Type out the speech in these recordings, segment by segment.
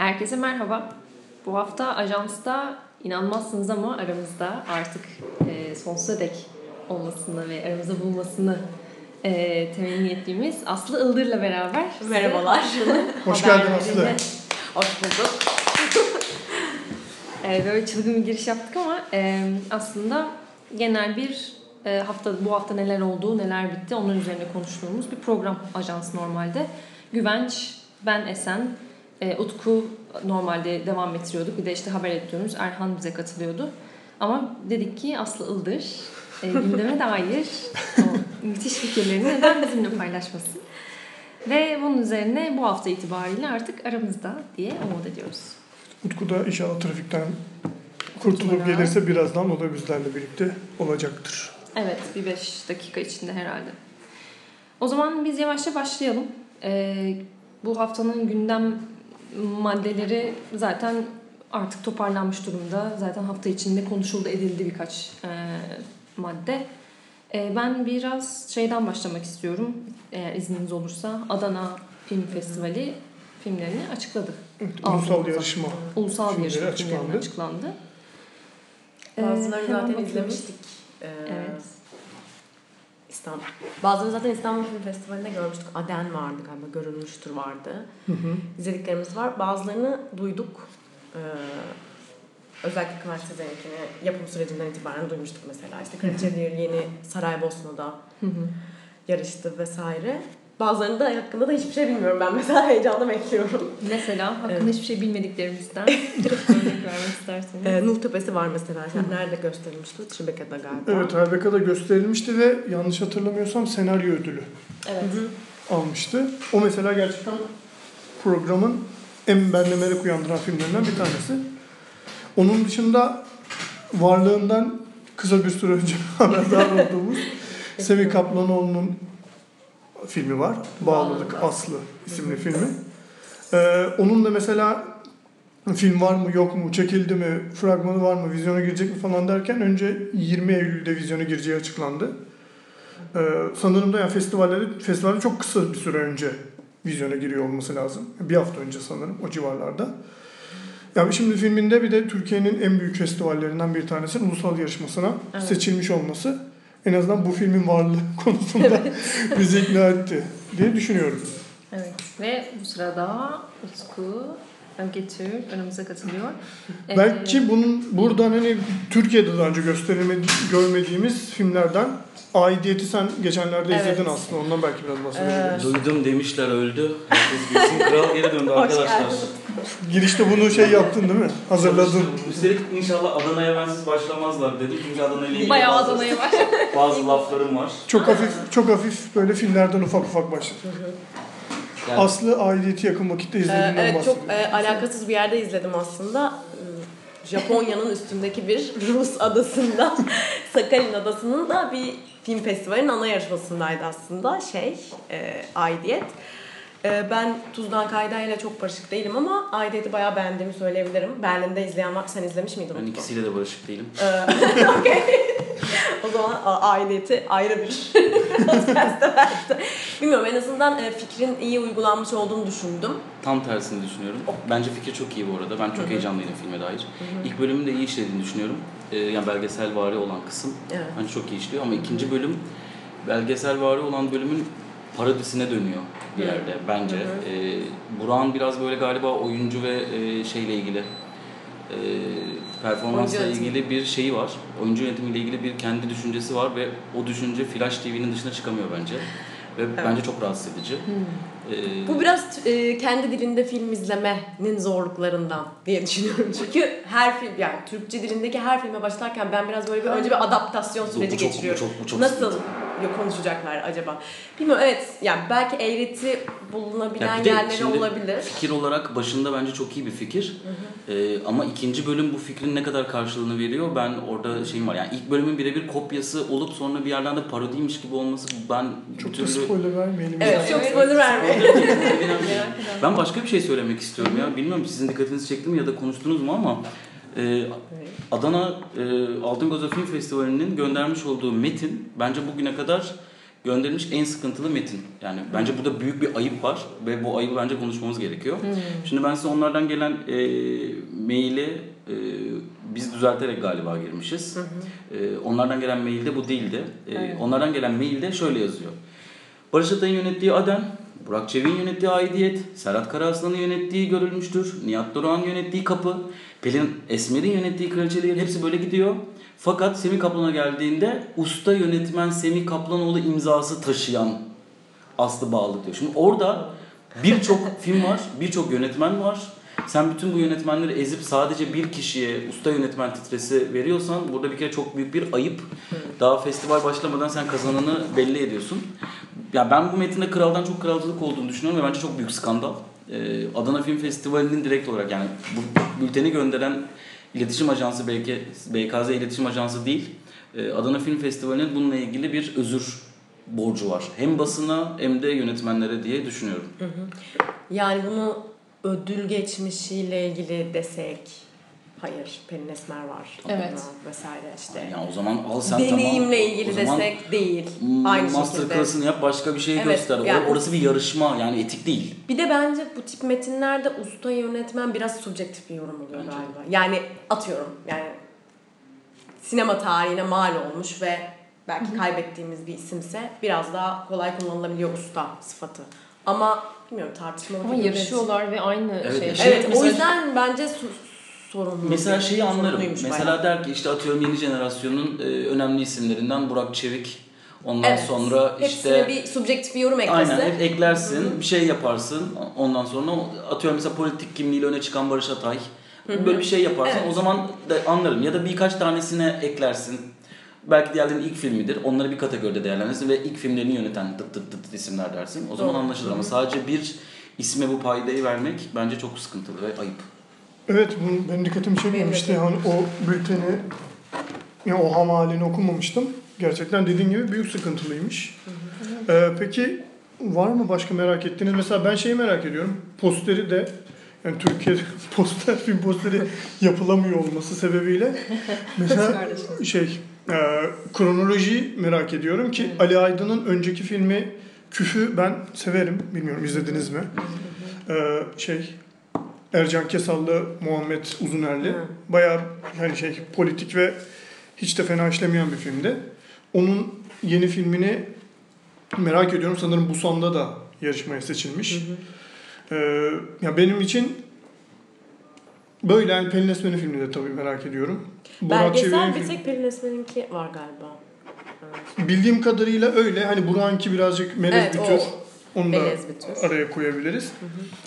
Herkese merhaba. Bu hafta ajansta inanmazsınız ama aramızda artık e, sonsuza dek olmasını ve aramızda bulmasını e, temenni ettiğimiz Aslı Ildır'la beraber Merhabalar. Hoş geldin haberlerini- Hoş bulduk. E, böyle çılgın bir giriş yaptık ama e, aslında genel bir e, hafta bu hafta neler oldu, neler bitti onun üzerine konuştuğumuz bir program ajans normalde. Güvenç, ben Esen, e, Utku normalde devam ettiriyorduk. Bir de işte haber editörümüz Erhan bize katılıyordu. Ama dedik ki Aslı Ildır e, gündeme dair o müthiş fikirlerini neden bizimle paylaşmasın. Ve bunun üzerine bu hafta itibariyle artık aramızda diye umut ediyoruz. Utku da inşallah trafikten kurtulup gelirse birazdan o da bizlerle birlikte olacaktır. Evet, bir 5 dakika içinde herhalde. O zaman biz yavaşça başlayalım. Ee, bu haftanın gündem maddeleri zaten artık toparlanmış durumda. Zaten hafta içinde konuşuldu, edildi birkaç e, madde. E, ben biraz şeyden başlamak istiyorum. Eğer izniniz olursa Adana Film Festivali filmlerini açıkladı. Evet, ulusal yarışma. Ulusal bir yarışma açıklandı. açıklandı. Ee, Bazılarını hemen zaten izlemiştik. Ee, Evet. İstanbul. Bazılarını zaten İstanbul Film Festivali'nde görmüştük. Aden vardı galiba. Görülmüştür vardı. Hı hı. İzlediklerimiz var. Bazılarını duyduk. Ee, özellikle Kıvanç Sezen'inkini yapım sürecinden itibaren duymuştuk mesela. İşte Kraliçe Diyor yeni Saraybosna'da Hı hı. yarıştı vesaire. Bazılarını da hakkında da hiçbir şey bilmiyorum. Ben mesela heyecanla bekliyorum. Mesela hakkında Evet. hiçbir şey bilmediklerimizden vermek isterseniz. Ee, Nuh Tepesi var mesela. Yani nerede gösterilmişti? Tribeca'da galiba. Evet, Herbeka'da gösterilmişti ve yanlış hatırlamıyorsam senaryo ödülü Evet. Hı hı. almıştı. O mesela gerçekten programın en bende merak uyandıran filmlerinden bir tanesi. Onun dışında varlığından kısa bir süre önce haberdar olduğumuz Semih Kaplanoğlu'nun filmi var. Bağlılık Bağlılık. Aslı isimli filmi. Ee, onun da mesela film var mı yok mu, çekildi mi, fragmanı var mı, vizyona girecek mi falan derken önce 20 Eylül'de vizyona gireceği açıklandı. Ee, sanırım da yani festivalleri, festivalde çok kısa bir süre önce vizyona giriyor olması lazım. Bir hafta önce sanırım o civarlarda. Yani şimdi filminde bir de Türkiye'nin en büyük festivallerinden bir tanesinin ulusal yarışmasına Evet. seçilmiş olması en azından bu filmin varlığı konusunda bizi ikna etti diye düşünüyorum. evet. Ve bu sırada Utku Ögetür önümüze katılıyor. Ee, Belki bunun buradan hani Türkiye'de daha önce gösterilmedi, görmediğimiz filmlerden Aidiyeti sen geçenlerde Evet. izledin aslında. Ondan belki biraz bahsedebiliriz. Duydum demişler öldü. Herkes kral geri döndü arkadaşlar. Girişte bunu şey yaptın değil mi? Hazırladın. Üstelik inşallah Adana'ya bensiz başlamazlar dedi. Çünkü Adana ile ilgili Bayağı bazı, Adana'ya var. bazı laflarım var. Çok hafif çok hafif böyle filmlerden ufak ufak başladı. Yani Aslı Aidiyeti yakın vakitte Ee, izlediğinden evet bahsediyor. çok e, alakasız bir yerde izledim aslında. Ee, Japonya'nın üstündeki bir Rus adasında Sakhalin adasının da bir film festivalinin ana yarışmasındaydı aslında şey e, Aidiyet. E, ben Tuzdan Kayda ile çok barışık değilim ama Aidiyet'i bayağı beğendiğimi söyleyebilirim. Berlin'de izleyen var. Sen izlemiş miydin? ben ikisiyle de barışık değilim. Ee, okey. o zaman aidiyeti ayrı bir podcast'te belki. Bilmiyorum en azından e, fikrin iyi uygulanmış olduğunu düşündüm. Tam tersini düşünüyorum. Bence fikir çok iyi bu arada. Ben çok heyecanlıydım filme dair. İlk bölümün de iyi işlediğini düşünüyorum. Ee, yani belgesel vari olan kısım Evet. bence çok iyi işliyor ama ikinci bölüm belgesel vari olan bölümün parodisine dönüyor bir yerde bence. Hı hı. Ee, Burak'ın biraz böyle galiba oyuncu ve e, şeyle ilgili e, performansla Oyuncu ilgili bir şeyi var. Oyuncu yönetimiyle ilgili bir kendi düşüncesi var ve o düşünce Flash TV'nin dışına çıkamıyor bence. Ve bence çok rahatsız edici. Ee, Bu biraz e, kendi dilinde film izlemenin zorluklarından diye düşünüyorum. Çünkü her film yani Türkçe dilindeki her filme başlarken ben biraz böyle bir önce bir adaptasyon Bu- bu süreci bu geçiriyorum. çok- bu çok Nasıl sıkıntı. Ya konuşacaklar acaba? Bilmiyorum evet yani belki eğreti bulunabilen Ya bir de yerleri olabilir. Fikir olarak başında bence çok iyi bir fikir. Ee, ama ikinci bölüm bu fikrin ne kadar karşılığını veriyor ben orada şeyim var. Yani ilk bölümün birebir kopyası olup sonra bir yerden de parodiymiş gibi olması ben Çok bir da türlü... spoiler vermeyelim. Evet çok Evet. spoiler vermeyin. ben başka bir şey söylemek istiyorum ya. Bilmiyorum sizin dikkatinizi çekti mi ya da konuştunuz mu ama e, Adana e, Altın Koza Film Festivali'nin göndermiş olduğu metin bence bugüne kadar gönderilmiş en sıkıntılı metin. Yani bence burada büyük bir ayıp var ve bu ayıbı bence konuşmamız gerekiyor. Şimdi ben size onlardan gelen e, maili e, biz düzelterek galiba girmişiz. E, onlardan gelen mailde bu değildi. E, Evet. Onlardan gelen mailde şöyle yazıyor. Barış Atay'ın yönettiği Aden, Burak Çevik'in yönettiği Aidiyet, Serhat Karaaslan'ın yönettiği Görülmüştür, Nihat Doruk'un yönettiği Kapı, Pelin Esmer'in yönettiği Kraliçeler hepsi böyle gidiyor. Fakat Semih Kaplan'a geldiğinde usta yönetmen Semih Kaplanoğlu imzası taşıyan Aslı Bağlı diyor. Şimdi orada birçok film var, birçok yönetmen var. Sen bütün bu yönetmenleri ezip sadece bir kişiye usta yönetmen titresi veriyorsan burada bir kere çok büyük bir ayıp. Daha festival başlamadan sen kazananı belli ediyorsun. Ya ben bu metinde kraldan çok kralcılık olduğunu düşünüyorum ve bence çok büyük skandal. Ee, Adana Film Festivali'nin direkt olarak yani bu bülteni gönderen iletişim ajansı belki BKZ iletişim ajansı değil. Ee, Adana Film Festivali'nin bununla ilgili bir özür borcu var. Hem basına hem de yönetmenlere diye düşünüyorum. Yani bunu ödül geçmişiyle ilgili desek hayır Pelin Esmer var. Evet. Vesaire işte. Yani o zaman al sen Deneyimle tamam. ilgili desek değil. Aynı master şekilde. class'ını yap başka bir şey Evet, göster. Yani- Orası bir yarışma yani etik değil. Bir de bence bu tip metinlerde usta yönetmen biraz subjektif bir yorum oluyor Bence galiba. Yani atıyorum yani sinema tarihine mal olmuş ve belki kaybettiğimiz bir isimse biraz daha kolay kullanılabiliyor usta sıfatı. Ama bilmiyorum tartışmalı Ama yarışıyorlar ve aynı Evet, şey. Evet, Şey, o yüzden bence su- sorunlu. Mesela şeyi anlarım. Mesela bayağı. der ki işte atıyorum yeni jenerasyonun e, önemli isimlerinden Burak Çevik. Ondan Evet, sonra Hepsine işte bir subjektif bir yorum eklese. Aynen hep eklersin, bir şey yaparsın. Ondan sonra atıyorum mesela politik kimliğiyle öne çıkan Barış Atay. Böyle bir şey yaparsın. Evet. O zaman da anlarım. Ya da birkaç tanesine eklersin. Belki diğerlerinin ilk filmidir. Onları bir kategoride değerlendirirsin ve ilk filmlerini yöneten tıt tıt tıt isimler dersin. O zaman Doğru. anlaşılır ama sadece bir isme bu paydayı vermek bence çok sıkıntılı ve ayıp. Evet bu benim dikkatimi çekmemişti. Yani o bülteni yani o ham halini okumamıştım. Gerçekten dediğin gibi büyük sıkıntılıymış. Ee, peki var mı başka merak ettiğiniz? Mesela ben şeyi merak ediyorum. Posteri de yani Türkiye'de poster film posteri yapılamıyor olması sebebiyle mesela şey e, kronoloji merak ediyorum ki Ali Aydın'ın önceki filmi Küfü ben severim. Bilmiyorum izlediniz mi? Ee, şey Ercan Kesallı, Muhammed Uzunerli. Hı. Bayağı yani şey politik ve hiç de fena işlemeyen bir filmdi. Onun yeni filmini merak ediyorum. Sanırım Busan'da da yarışmaya seçilmiş. Ee, ya benim için böyle yani Pelin Esmer'in filmini de tabii merak ediyorum. Belgesel bir tek Pelin Esmer'inki var galiba. Bildiğim kadarıyla öyle. Hani Burak'ınki birazcık melez Evet, bir o tür. Onu da Melez bir tür. araya koyabiliriz.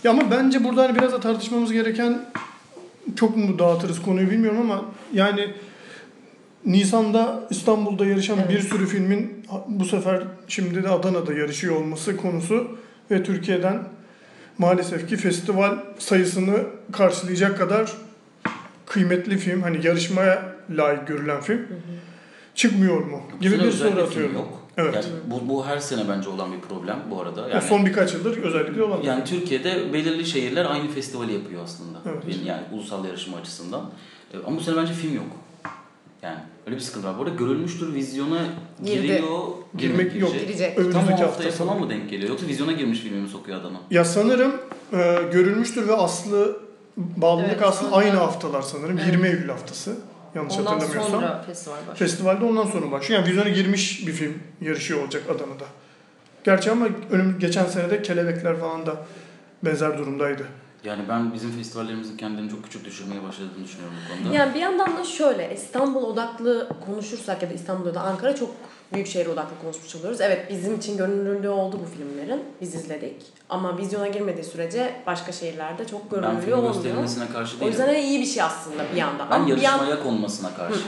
Ya ama bence burada hani biraz da tartışmamız gereken çok mu dağıtırız konuyu bilmiyorum ama yani Nisan'da İstanbul'da yarışan Evet. bir sürü filmin bu sefer şimdi de Adana'da yarışıyor olması konusu ve Türkiye'den maalesef ki festival sayısını karşılayacak kadar kıymetli film hani yarışmaya layık görülen film çıkmıyor mu gibi Sene bir soru atıyorum. Yok. Evet. Yani bu, bu her sene bence olan bir problem bu arada. Ya Yani, son birkaç yıldır özellikle olan. yani Türkiye'de belirli şehirler aynı festivali yapıyor aslında. Evet. Yani ulusal yarışma açısından. E, Ama bu sene bence film yok. Yani öyle bir sıkıntı var. Bu arada görülmüştür vizyona Girdi. giriyor. Girmek yok. girecek. Girecek. Tam Önümüzdeki hafta haftaya falan mı denk geliyor? Yoksa vizyona girmiş filmimi sokuyor Adana. Ya sanırım e, görülmüştür ve aslı bağlılık Evet, aslında aynı haftalar sanırım. Evet. 20 Eylül haftası. Yanlış Ondan hatırlamıyorsam. sonra festival başlıyor. Festivalde ondan sonra başlıyor. Yani vizyona girmiş bir film yarışıyor olacak Adana'da. Gerçi ama önüm geçen sene de Kelebekler falan da benzer durumdaydı. Yani ben bizim festivallerimizin kendilerini çok küçük düşürmeye başladığını düşünüyorum bu konuda. Yani bir yandan da şöyle İstanbul odaklı konuşursak ya da İstanbul'da da Ankara çok büyük şehir odaklı konuşmuş oluyoruz. Evet bizim için görünürlüğü oldu bu filmlerin. Biz izledik. Ama vizyona girmediği sürece başka şehirlerde çok ben görünürlüğü olmuyor. gösterilmesine karşı O değilim. yüzden iyi bir şey aslında bir yandan. Ben Ama bir yan- yarışmaya konmasına karşıyım.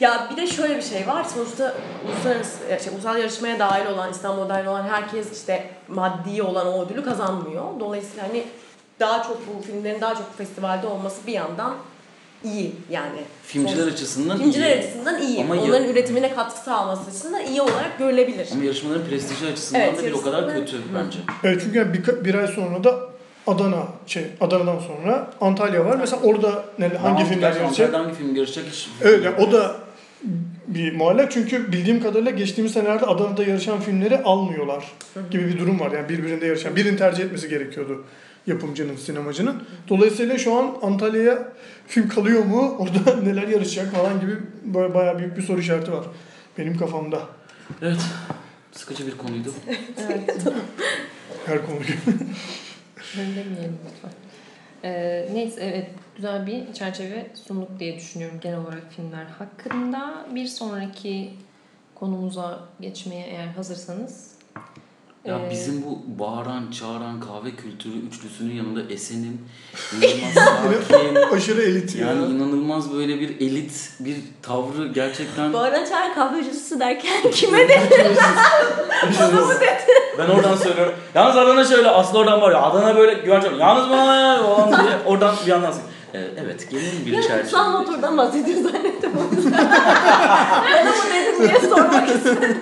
Ya bir de şöyle bir şey var. Sonuçta uluslararası, şey, ulusal yarışmaya dahil olan, İstanbul'a dahil olan herkes işte maddi olan o ödülü kazanmıyor. Dolayısıyla hani daha çok bu filmlerin daha çok festivalde olması bir yandan iyi yani. Filmciler Sonuç- açısından Filmciler iyi. açısından iyi. Ama ya- Onların üretimine katkı sağlaması açısından iyi olarak görülebilir. Ama yarışmaların prestiji açısından Evet, da bir o kadar kötü Hı. bence. Evet çünkü yani bir, bir ay sonra da Adana şey Adana'dan sonra Antalya var. Mesela orada ne, hangi Ben filmler gerçi yarışacak? Antalya'da hangi film yarışacak hiç Evet yani o da bir muallak çünkü bildiğim kadarıyla geçtiğimiz senelerde Adana'da yarışan filmleri almıyorlar gibi bir durum var. Yani birbirinde yarışan birini tercih etmesi gerekiyordu yapımcının, sinemacının. Dolayısıyla şu an Antalya'ya film kalıyor mu? Orada neler yarışacak falan gibi böyle bayağı büyük bir soru işareti var benim kafamda. Evet. Sıkıcı bir konuydu. Evet. Her konu gibi. Öyle demeyelim lütfen. Ee, neyse evet güzel bir çerçeve sunduk diye düşünüyorum genel olarak filmler hakkında. Bir sonraki konumuza geçmeye eğer hazırsanız. Ya ee, bizim bu bağıran, çağıran kahve kültürü üçlüsünün yanında Esen'in inanılmaz sakin, Aşırı elit ya. yani inanılmaz böyle bir elit bir tavrı gerçekten Bağıran çağır kahvecisi derken kime de? Ben oradan söylüyorum. Yalnız Adana şöyle aslında oradan var ya Adana böyle güvenç Yalnız bana ya falan diye oradan bir yandan ee, evet gelin bir Ya çerçeve. kutsal motordan bahsediyor zannettim onu. ben ama dedim diye sormak istedim.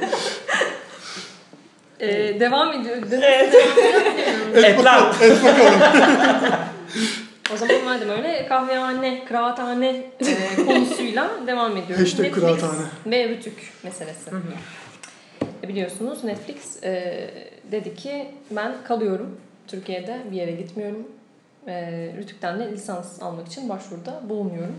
Ee, devam ediyor. Evet. Et lan. O zaman madem öyle kahvehane, kıraathane e, konusuyla devam ediyoruz. Hashtag Netflix kıraathane. ve Rütük meselesi. E, Biliyorsunuz Netflix e, dedi ki ben kalıyorum Türkiye'de bir yere gitmiyorum. E, Rütük'ten de lisans almak için başvuruda bulunuyorum.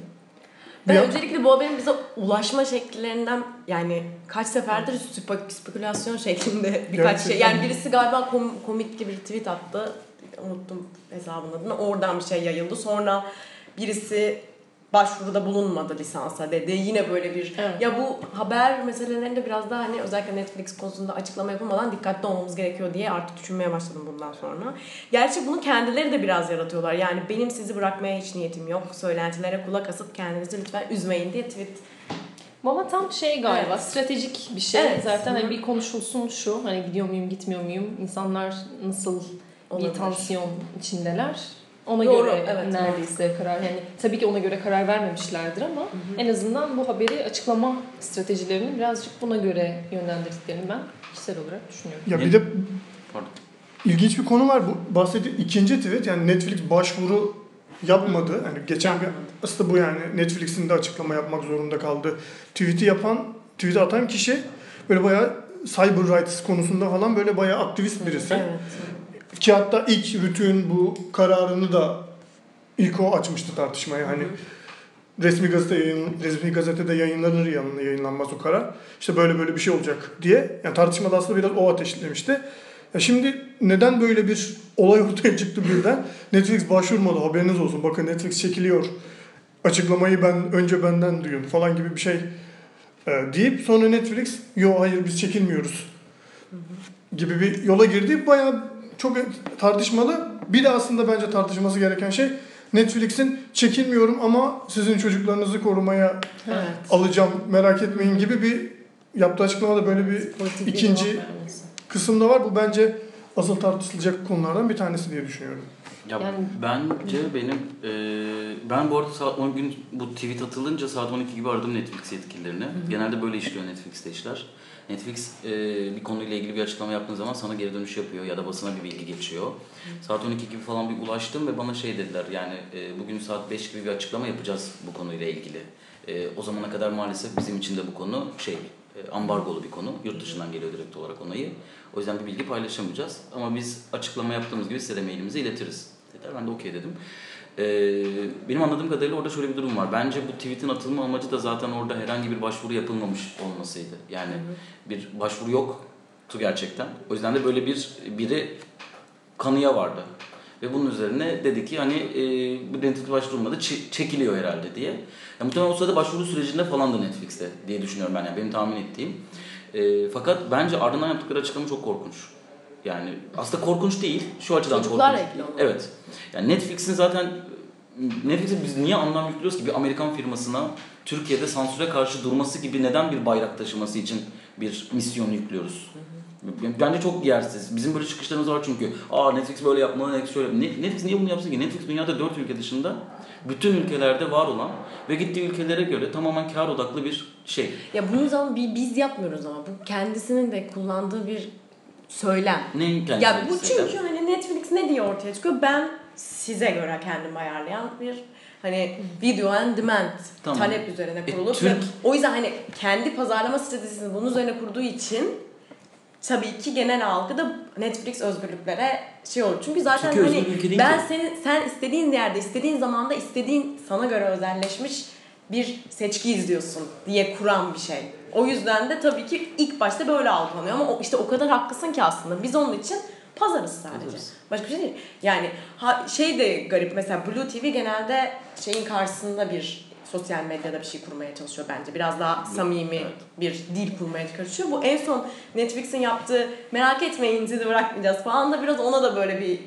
Ben Ya- öncelikle bu haberin bize ulaşma şekillerinden yani kaç seferdir spek- spekülasyon şeklinde birkaç şey. Yani birisi galiba kom- komik gibi bir tweet attı. Unuttum hesabın adını. Oradan bir şey yayıldı. Sonra birisi başvuruda bulunmadı lisansa dedi. Yine böyle bir Evet. ya bu haber meselelerinde biraz daha hani özellikle Netflix konusunda açıklama yapılmadan dikkatli olmamız gerekiyor diye artık düşünmeye başladım bundan sonra. Gerçi bunu kendileri de biraz yaratıyorlar. Yani benim sizi bırakmaya hiç niyetim yok. Söylentilere kulak asıp kendinizi lütfen üzmeyin diye tweet. Ama tam şey galiba Evet. stratejik bir şey. Evet. Zaten hani bir konuşulsun şu hani gidiyor muyum gitmiyor muyum insanlar nasıl Olabilir. bir tansiyon içindeler. Ona Doğru, göre evet, neredeyse karar yani tabii ki ona göre karar vermemişlerdir ama en azından bu haberi açıklama stratejilerini birazcık buna göre yönlendirdiklerini ben kişisel olarak düşünüyorum. Ya bir de Pardon. ilginç bir konu var. Bu bahsettiğim ikinci tweet yani Netflix başvuru yapmadı. Yani geçen bir aslında bu yani Netflix'in de açıklama yapmak zorunda kaldı. Tweet'i yapan, tweet'i atan kişi böyle bayağı cyber rights konusunda falan böyle bayağı aktivist birisi. Evet. Ki hatta ilk Rütük'ün bu kararını da ilk o açmıştı tartışmayı. Hani resmi gazete yayın, resmi gazetede yayınlanır yanında yayınlanmaz o karar. İşte böyle böyle bir şey olacak diye. Yani tartışmada aslında biraz o ateşlemişti. Ya şimdi neden böyle bir olay ortaya çıktı birden? Netflix başvurmadı haberiniz olsun. Bakın Netflix çekiliyor. Açıklamayı ben önce benden duyun falan gibi bir şey e, deyip sonra Netflix yo hayır biz çekilmiyoruz gibi bir yola girdi. Bayağı çok tartışmalı. Bir de aslında bence tartışması gereken şey Netflix'in çekinmiyorum ama sizin çocuklarınızı korumaya Evet. alacağım merak etmeyin gibi bir yaptığı açıklamada böyle bir Politik bir İkinci- vermesi. kısımda var. Bu bence asıl tartışılacak konulardan bir tanesi diye düşünüyorum. Ya Yani- bence benim e, ben bu arada saat 10 gün bu tweet atılınca saat 12 gibi aradım Netflix yetkililerini. Genelde böyle işliyor Netflix'te işler. Netflix e, bir konuyla ilgili bir açıklama yaptığın zaman sana geri dönüş yapıyor ya da basına bir bilgi geçiyor. Saat 12 gibi falan bir ulaştım ve bana şey dediler yani e, bugün saat 5 gibi bir açıklama yapacağız bu konuyla ilgili. E, o zamana kadar maalesef bizim için de bu konu şey e, ambargolu bir konu. Yurt dışından geliyor direkt olarak onayı. O yüzden bir bilgi paylaşamayacağız. Ama biz açıklama yaptığımız gibi size de mailimizi iletiriz dediler. Ben de okey dedim. Ee, benim anladığım kadarıyla orada şöyle bir durum var. Bence bu tweet'in atılma amacı da zaten orada herhangi bir başvuru yapılmamış olmasıydı. Yani bir başvuru yoktu gerçekten. O yüzden de böyle bir biri kanıya vardı. Ve bunun üzerine dedi ki hani e, bu Netflix başvurulmadı çe- çekiliyor herhalde diye. Ya, muhtemelen o sırada başvuru sürecinde falan da Netflix'te diye düşünüyorum ben yani benim tahmin ettiğim. E, fakat bence ardından yaptıkları açıklama çok korkunç. Yani aslında korkunç değil. Şu açıdan Çocuklarla korkunç. ilgili olan. Evet. Yani Netflix'in zaten Netflix'e biz niye anlam yüklüyoruz ki bir Amerikan firmasına Türkiye'de sansüre karşı durması gibi neden bir bayrak taşıması için bir misyon yüklüyoruz? Bence çok yersiz. Bizim böyle çıkışlarımız var çünkü. Aa Netflix böyle yapmalı, Netflix şöyle. Ne- Netflix niye bunu yapsın ki? Netflix dünyada 4 ülke dışında bütün ülkelerde var olan ve gittiği ülkelere göre tamamen kar odaklı bir şey. Ya bunu zaman biz yapmıyoruz ama bu kendisinin de kullandığı bir söylem. Neyin kendisi? Ya bu çünkü hani Netflix ne diye ortaya çıkıyor? Ben size göre kendimi ayarlayan bir hani video on demand Tamam. talep üzerine E, kurulup Türk- ve o yüzden hani kendi pazarlama stratejisini bunun üzerine kurduğu için tabii ki genel algıda Netflix özgürlüklere şey olur. Çünkü zaten Çünkü hani ben ki. senin sen istediğin yerde, istediğin zamanda, istediğin sana göre özelleşmiş bir seçki izliyorsun diye kuran bir şey. O yüzden de tabii ki ilk başta böyle algılanıyor ama o, işte o kadar haklısın ki aslında. Biz onun için pazarız sadece. Pazarız. Başka bir şey değil. Yani ha, şey de garip mesela Blue TV genelde şeyin karşısında bir sosyal medyada bir şey kurmaya çalışıyor bence. Biraz daha samimi Evet. bir dil kurmaya çalışıyor. Bu en son Netflix'in yaptığı merak etmeyin sizi bırakmayacağız falan da biraz ona da böyle bir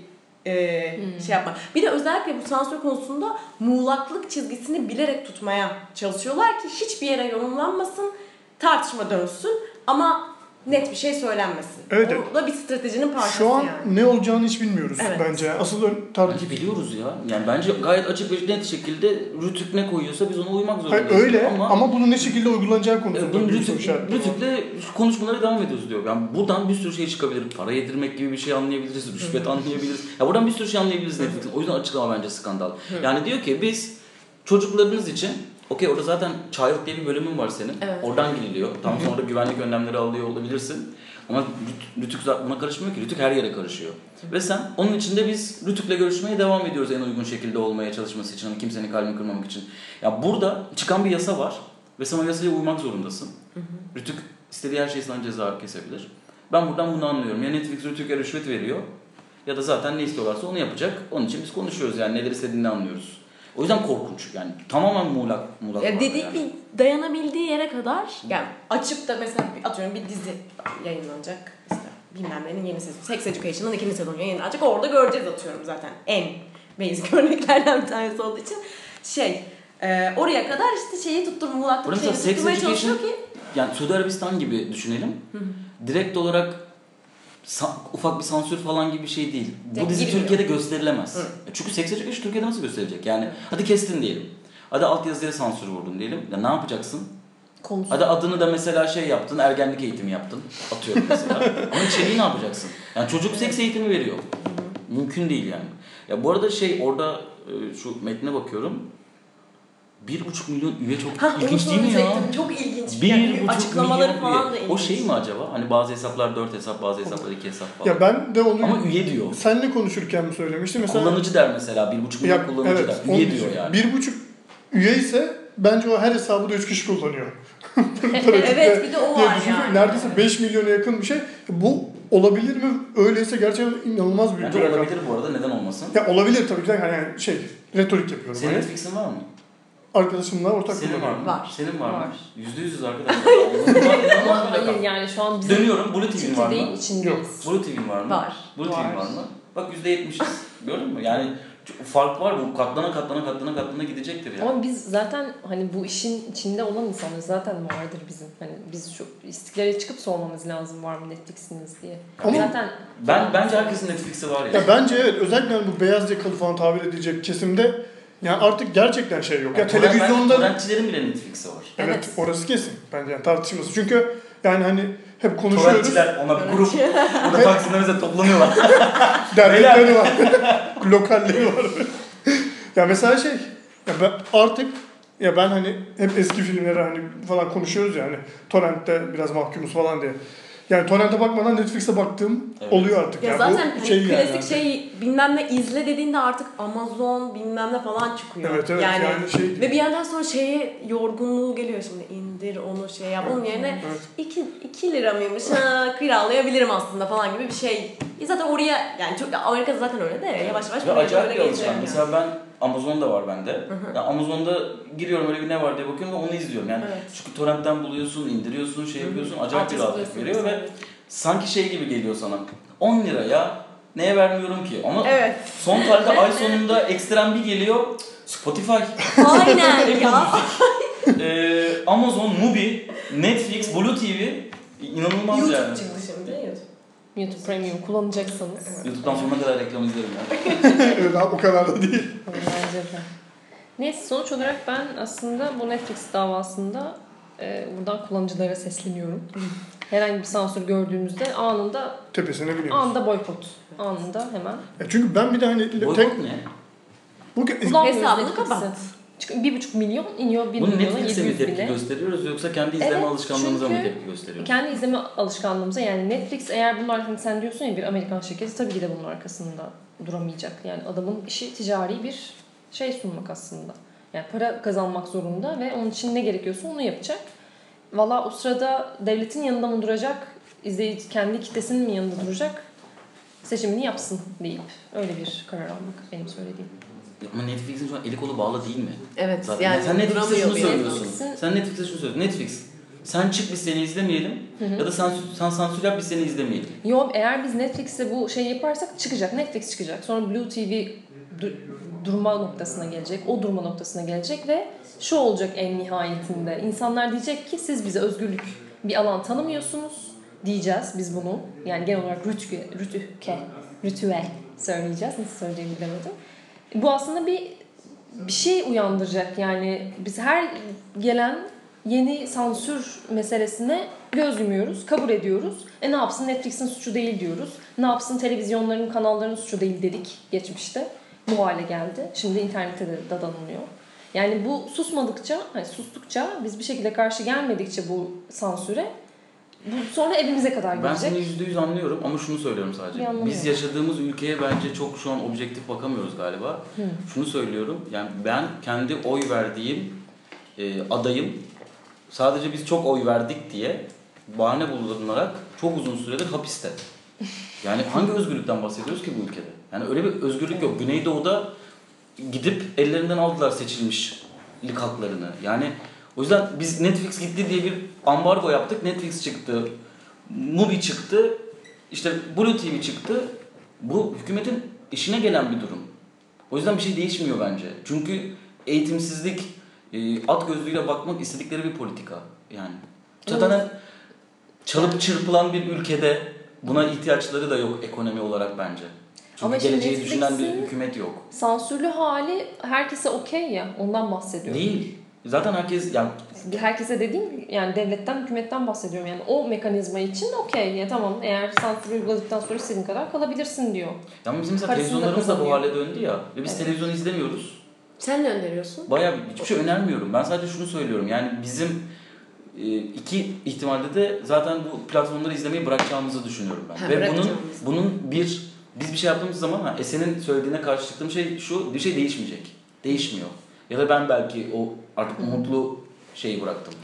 e, şey yapma. Bir de özellikle bu sansür konusunda muğlaklık çizgisini bilerek tutmaya çalışıyorlar ki hiçbir yere yorumlanmasın, tartışma dönsün ama net bir şey söylenmesin. Evet, O da bir stratejinin parçası Şu an yani. ne olacağını hiç bilmiyoruz Evet. bence. Asıl ön tartış Bence biliyoruz ya. Yani bence gayet açık ve net şekilde Rütük ne koyuyorsa biz ona uymak Hayır, zorundayız. öyle ama, bunun ne şekilde uygulanacağı E, konusunda bir soru Rütük. Rütük'le konuşmalara devam ediyoruz diyor. Yani buradan bir sürü şey çıkabilir. Para yedirmek gibi bir şey anlayabiliriz. Rüşvet anlayabiliriz. Ya buradan bir sürü şey anlayabiliriz Netflix'in. O yüzden açıklama bence skandal. Yani diyor ki biz çocuklarınız için Okey orada zaten Child diye bir bölümün var senin. Evet. Oradan giriliyor. Tam sonra güvenlik önlemleri alıyor olabilirsin. Ama Rüt- Rütük buna karışmıyor ki. Rütük her yere karışıyor. Ve sen onun içinde biz Rütük'le görüşmeye devam ediyoruz en uygun şekilde olmaya çalışması için. Hani kimsenin kalbini kırmamak için. Ya burada çıkan bir yasa var. Ve sen o yasaya uymak zorundasın. Rütük istediği her şeyi sana ceza kesebilir. Ben buradan bunu anlıyorum. Ya Netflix Rütük'e rüşvet veriyor. Ya da zaten ne istiyorlarsa onu yapacak. Onun için biz konuşuyoruz yani neler istediğini anlıyoruz. O yüzden korkunç yani tamamen muğlak muğlak. Ya dediği yani. bir dayanabildiği yere kadar yani açıp da mesela atıyorum bir dizi yayınlanacak işte bilmem nenin yeni sezonu. Sex Education'ın ikinci sezonu yayınlanacak. Orada göreceğiz atıyorum zaten en basic örneklerden bir tanesi olduğu için. Şey e, oraya kadar işte şeyi tuttur muğlaklık Sex tutturmaya Education çalışıyor ki. yani Suudi Arabistan gibi düşünelim. Direkt olarak ufak bir sansür falan gibi bir şey değil. Bu Direkt dizi girmiyor. Türkiye'de gösterilemez. Hı. Çünkü Sex Education Türkiye'de nasıl gösterilecek? Yani hadi kestin diyelim. Hadi altyazıya sansür vurdun diyelim. Ya ne yapacaksın? Konusu. Hadi adını da mesela şey yaptın, ergenlik eğitimi yaptın. Atıyorum mesela. Ama içeriği ne yapacaksın? Yani çocuk seks eğitimi veriyor. Mümkün değil yani. Ya bu arada şey orada e, şu metne bakıyorum. Bir buçuk milyon üye çok Ha, ilginç değil mi ya? Çok ilginç. Bir yani. buçuk Açıklamaları milyon falan da üye. ilginç. O şey mi acaba? Hani bazı hesaplar dört hesap, bazı hesaplar iki hesap falan. Ya ben de onu Ama üye diyor. seninle konuşurken mi söylemiştim? Mesela Kullanıcı der mesela. Bir buçuk milyon Ya, kullanıcı evet, der. Üye diyor yani. Bir buçuk üye ise bence o her hesabı da üç kişi kullanıyor. Evet bir de o var düşünüyorum. yani. Neredeyse 5 milyona yakın bir şey. Bu olabilir mi? Öyleyse gerçekten inanılmaz büyük Bence bir rakam. olabilir bu arada. Neden olmasın? Ya olabilir tabii ki de hani yani şey retorik yapıyorum. Senin Hani. Netflix'in var mı? Arkadaşımla ortak Senin var kullanıyorum. mı? Var. Senin var mı? Var. Yüzde yüzüz arkadaşlar. Ama hayır yani şu an bizim Dönüyorum. Blue TV'nin var mı? çekirdeğin içindeyiz. Blue TV'nin var mı? Var. Blue Var. TV'nin var mı? Bak yüzde yetmişiz. Gördün mü? Yani çok- fark var bu. Katlana katlana katlana katlana gidecektir yani. Ama biz zaten hani bu işin içinde olan insanlar zaten vardır bizim. Hani biz şu istiklale çıkıp sormamız lazım var mı Netflix'iniz diye. Ama- zaten Ben bence herkesin Netflix'i var ya. Ya bence evet özellikle hani bu beyaz yakalı falan tabir edilecek kesimde yani artık gerçekten şey yok. Ya Yani torrent- televizyonda Torrentçilerin bile Netflix'i var. evet, Evet. orası kesin bence yani tartışılması. Çünkü yani hani hep konuşuyoruz. Torrentçiler ona bir grup. Burada Taksim'de mesela toplanıyorlar. Dernekleri var. Lokalleri var. ya mesela şey ya ben artık ya ben hani hep eski filmleri hani falan konuşuyoruz ya hani torrentte biraz mahkumuz falan diye. Yani torrente bakmadan Netflix'e baktığım Evet. oluyor artık. Ya yani. zaten Bu hani şey yani klasik artık. şey bilmem ne izle dediğinde artık Amazon bilmem ne falan çıkıyor. Evet evet yani, şey Ve bir yandan sonra şeye yorgunluğu geliyor şimdi indir onu şey yap. Onun yerine Evet. 2, 2 lira mıymış ha kiralayabilirim aslında falan gibi bir şey. E Zaten oraya yani Türk, Amerika'da zaten öyle de yavaş yavaş Ve acayip bir alışkan. yani. Mesela ben Amazon'da var bende. Yani Amazon'da giriyorum öyle bir ne var diye bakıyorum ve onu izliyorum. Yani Evet. çünkü torrentten buluyorsun, indiriyorsun, şey yapıyorsun. Acayip bir rahatlık veriyor ve sanki şey gibi geliyor sana. 10 lira ya neye vermiyorum ki? Ama Evet. son tarihte ay sonunda ekstrem bir geliyor. Spotify, Aynen ya. e, Amazon, Mubi, Netflix, Blue TV inanılmaz YouTube yani. çıktı şimdi. YouTube. YouTube Premium kullanacaksanız. YouTube'dan sonuna kadar reklam izlerim yani. evet abi o kadar da değil. Bence de. Neyse sonuç olarak ben aslında bu Netflix davasında e, buradan kullanıcılara sesleniyorum. Herhangi bir sansür gördüğünüzde anında Tepesine biniyoruz. anında boykot. Anında hemen. Ya çünkü ben bir de hani tek Boykot ne? Bu Hesabını kapat. Çünkü bir buçuk milyon iniyor bir Bunu milyona Netflix'e mi 700 tepki bine. gösteriyoruz yoksa kendi izleme Evet, alışkanlığımıza mı tepki gösteriyoruz? Kendi izleme alışkanlığımıza yani Netflix eğer bunlar hani sen diyorsun ya bir Amerikan şirketi tabii ki de bunun arkasında duramayacak. Yani adamın işi ticari bir şey sunmak aslında. Yani para kazanmak zorunda ve onun için ne gerekiyorsa onu yapacak. Valla o sırada devletin yanında mı duracak, izleyici kendi kitlesinin mi yanında duracak seçimini yapsın deyip öyle bir karar almak benim söylediğim. Ama Netflix'in şu an eli kolu bağlı değil mi? Evet Zaten yani sen Netflix'e şunu söylüyorsun. Netflix'in- Sen Netflix'e şunu söylüyorsun. Netflix sen çık biz seni izlemeyelim ya da sen, sen sansür yap biz seni izlemeyelim. Yo eğer biz Netflix'te bu şeyi yaparsak çıkacak. Netflix çıkacak. Sonra Blue TV du- durma noktasına gelecek. O durma noktasına gelecek ve şu olacak en nihayetinde. İnsanlar diyecek ki siz bize özgürlük bir alan tanımıyorsunuz diyeceğiz biz bunu. Yani genel olarak rütü, rütüke, ritüel söyleyeceğiz. Nasıl söyleyeceğimi bilemedim. Bu aslında bir bir şey uyandıracak. Yani biz her gelen yeni sansür meselesine göz yumuyoruz, kabul ediyoruz. E ne yapsın Netflix'in suçu değil diyoruz. Ne yapsın televizyonların, kanalların suçu değil dedik geçmişte. Bu hale geldi. Şimdi internette de dadanılıyor. Yani bu susmadıkça, hani sustukça, biz bir şekilde karşı gelmedikçe bu sansüre bu sonra evimize kadar Ben gelecek. seni yüzde yüz anlıyorum ama şunu söylüyorum sadece. Biz yaşadığımız ülkeye bence çok şu an objektif bakamıyoruz galiba. Hı. Şunu söylüyorum. Yani ben kendi oy verdiğim e, adayım sadece biz çok oy verdik diye bahane bulunarak çok uzun süredir hapiste. Yani hangi özgürlükten bahsediyoruz ki bu ülkede? Yani öyle bir özgürlük yok. Güneydoğu'da gidip ellerinden aldılar seçilmişlik haklarını. Yani o yüzden biz Netflix gitti diye bir ambargo yaptık. Netflix çıktı. Mubi çıktı. işte Blue TV çıktı. Bu hükümetin işine gelen bir durum. O yüzden bir şey değişmiyor bence. Çünkü eğitimsizlik, e, at gözlüğüyle bakmak istedikleri bir politika. Yani zaten çalıp çırpılan bir ülkede buna ihtiyaçları da yok ekonomi olarak bence. Çünkü Ama geleceği düşünen bir hükümet yok. Sansürlü hali herkese okey ya ondan bahsediyorum. Değil. Zaten herkes yani herkese dediğim yani devletten, hükümetten bahsediyorum. Yani o mekanizma için okey. Ya tamam eğer sansür uyguladıktan sonra istediğin kadar kalabilirsin diyor. ama bizim mesela televizyonlarımız da bu hale döndü ya. Ve biz Evet. televizyon izlemiyoruz. Sen ne öneriyorsun? Bayağı bir- hiçbir şey önermiyorum. Ben sadece şunu söylüyorum. Yani bizim e, iki ihtimalde de zaten bu platformları izlemeyi bırakacağımızı düşünüyorum ben. Ha, Ve bunun bunun bir biz bir şey yaptığımız zaman ha Esen'in söylediğine karşı çıktığım şey şu bir şey değişmeyecek. Değişmiyor. Ya da ben belki o artık umutlu şeyi bıraktım.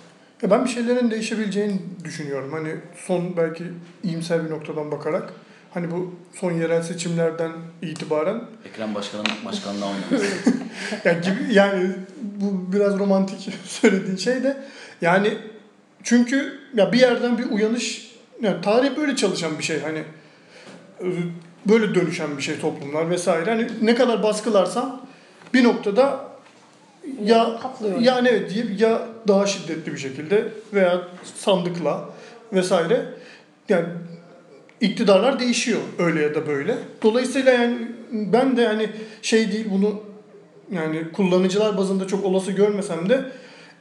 Ya ben bir şeylerin değişebileceğini düşünüyorum. Hani son belki iyimser bir noktadan bakarak. Hani bu son yerel seçimlerden itibaren Ekrem Başkan'ın başkanlığa oynaması. yani gibi yani bu biraz romantik söylediğin şey de yani çünkü ya bir yerden bir uyanış yani tarih böyle çalışan bir şey hani e, böyle dönüşen bir şey toplumlar vesaire hani ne kadar baskılarsan bir noktada ya Patlıyor. yani evet ya daha şiddetli bir şekilde veya sandıkla vesaire yani iktidarlar değişiyor öyle ya da böyle. Dolayısıyla yani ben de yani şey değil bunu yani kullanıcılar bazında çok olası görmesem de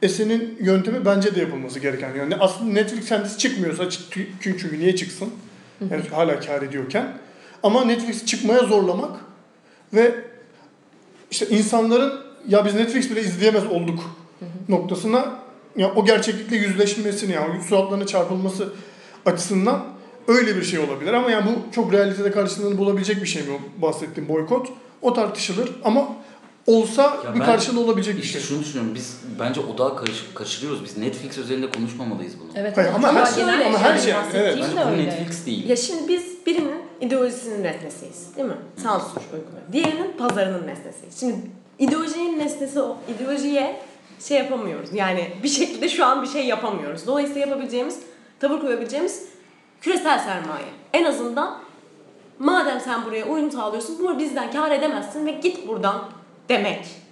Esen'in yöntemi bence de yapılması gereken. Yani aslında Netflix kendisi çıkmıyorsa çık- çünkü niye çıksın? Yani hala kar ediyorken. Ama Netflix çıkmaya zorlamak ve işte insanların ya biz Netflix bile izleyemez olduk noktasına ya o gerçeklikle yüzleşmesini yani suratlarına çarpılması açısından öyle bir şey olabilir ama yani bu çok realitede karşılığını bulabilecek bir şey mi o bahsettiğim boykot? O tartışılır ama olsa Ya bir karşılığı olabilecek bir İşte şey. şunu düşünüyorum. Biz bence odağı karış, kaçırıyoruz. Biz Netflix özelinde konuşmamalıyız bunu. Evet. Hayır, ama Hatta her şey- ama her şey- evet. Bence öyle. Netflix değil. Ya şimdi biz birinin ideolojisinin nesnesiyiz değil mi? Sansür uyguluyor. Diğerinin pazarının nesnesiyiz. Şimdi ideolojinin nesnesi o. ideolojiye şey yapamıyoruz. Yani bir şekilde şu an bir şey yapamıyoruz. Dolayısıyla yapabileceğimiz, tavır koyabileceğimiz küresel sermaye. En azından madem sen buraya uyum sağlıyorsun, bunu bizden kar edemezsin ve git buradan demek.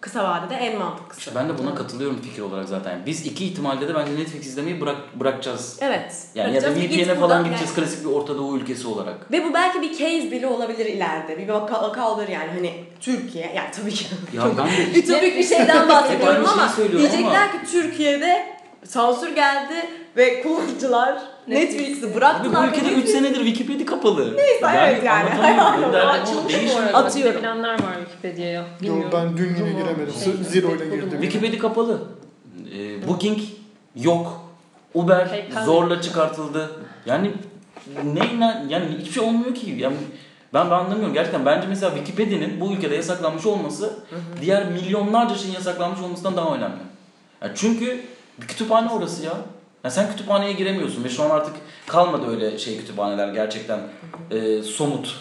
Kısa vadede en mantıklısı. İşte ben de buna katılıyorum fikir olarak zaten. Biz iki ihtimalde de bence Netflix izlemeyi bırak bırakacağız. Evet. Yani ya da VPN'e buradan falan yani- gideceğiz klasik bir Orta Doğu ülkesi olarak. Ve bu belki bir case bile olabilir ileride. Bir vaka, vaka olur yani hani Türkiye. Yani tabii ki. Ya ben de ütopik bir şeyden bahsediyorum ama söylüyorum diyecekler ki Türkiye'de sansür geldi ve kullanıcılar Netflix'i Abi bıraktılar. bu ülkede 3 senedir Wikipedia kapalı. Neyse, evet yani. derdi bu Açılmış bu arada. Atıyorum. Bilenler var Wikipedia'ya. Yo, Bilmiyorum. ben dün yine giremedim. şey, Zero ile girdim. Wikipedia kapalı. Ee, Booking yok. Uber PayPal zorla yok. çıkartıldı. Yani ne ne- yani hiçbir şey olmuyor ki. Yani ben, ben anlamıyorum gerçekten. Bence mesela Wikipedia'nın bu ülkede yasaklanmış olması diğer milyonlarca şeyin yasaklanmış olmasından daha önemli. Yani çünkü bir kütüphane orası ya. Yani sen kütüphaneye giremiyorsun ve şu an artık kalmadı öyle şey kütüphaneler gerçekten e, somut.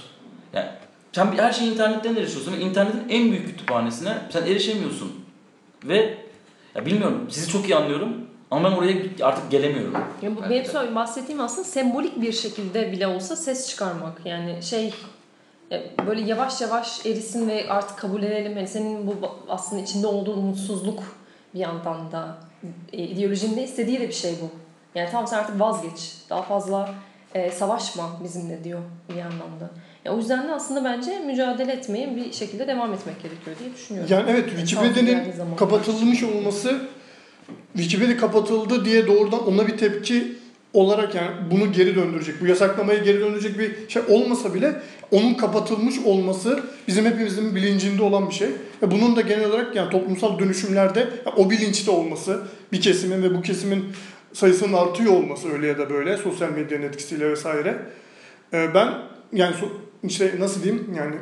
Yani sen her şeyi internetten erişiyorsun ve internetin en büyük kütüphanesine sen erişemiyorsun. Ve ya bilmiyorum sizi çok iyi anlıyorum ama ben oraya artık gelemiyorum. Ya bu benim söyle- bahsettiğim aslında sembolik bir şekilde bile olsa ses çıkarmak. Yani şey böyle yavaş yavaş erisin ve artık kabul edelim. Yani senin bu aslında içinde olduğu umutsuzluk bir yandan da e, ideolojinin de istediği de bir şey bu. Yani tamam sen artık vazgeç. Daha fazla e, savaşma bizimle diyor bir yandan da. Ya o yüzden de aslında bence mücadele etmeye bir şekilde devam etmek gerekiyor diye düşünüyorum. Yani evet Yani Wikipedia'nın kapatılmış olması Wikipedia kapatıldı diye doğrudan ona bir tepki olarak yani bunu geri döndürecek, bu yasaklamayı geri döndürecek bir şey olmasa bile onun kapatılmış olması bizim hepimizin bilincinde olan bir şey. Ve bunun da genel olarak yani toplumsal dönüşümlerde yani o bilinçte olması, bir kesimin ve bu kesimin sayısının artıyor olması öyle ya da böyle sosyal medyanın etkisiyle vesaire. Ee, Ben yani işte nasıl diyeyim yani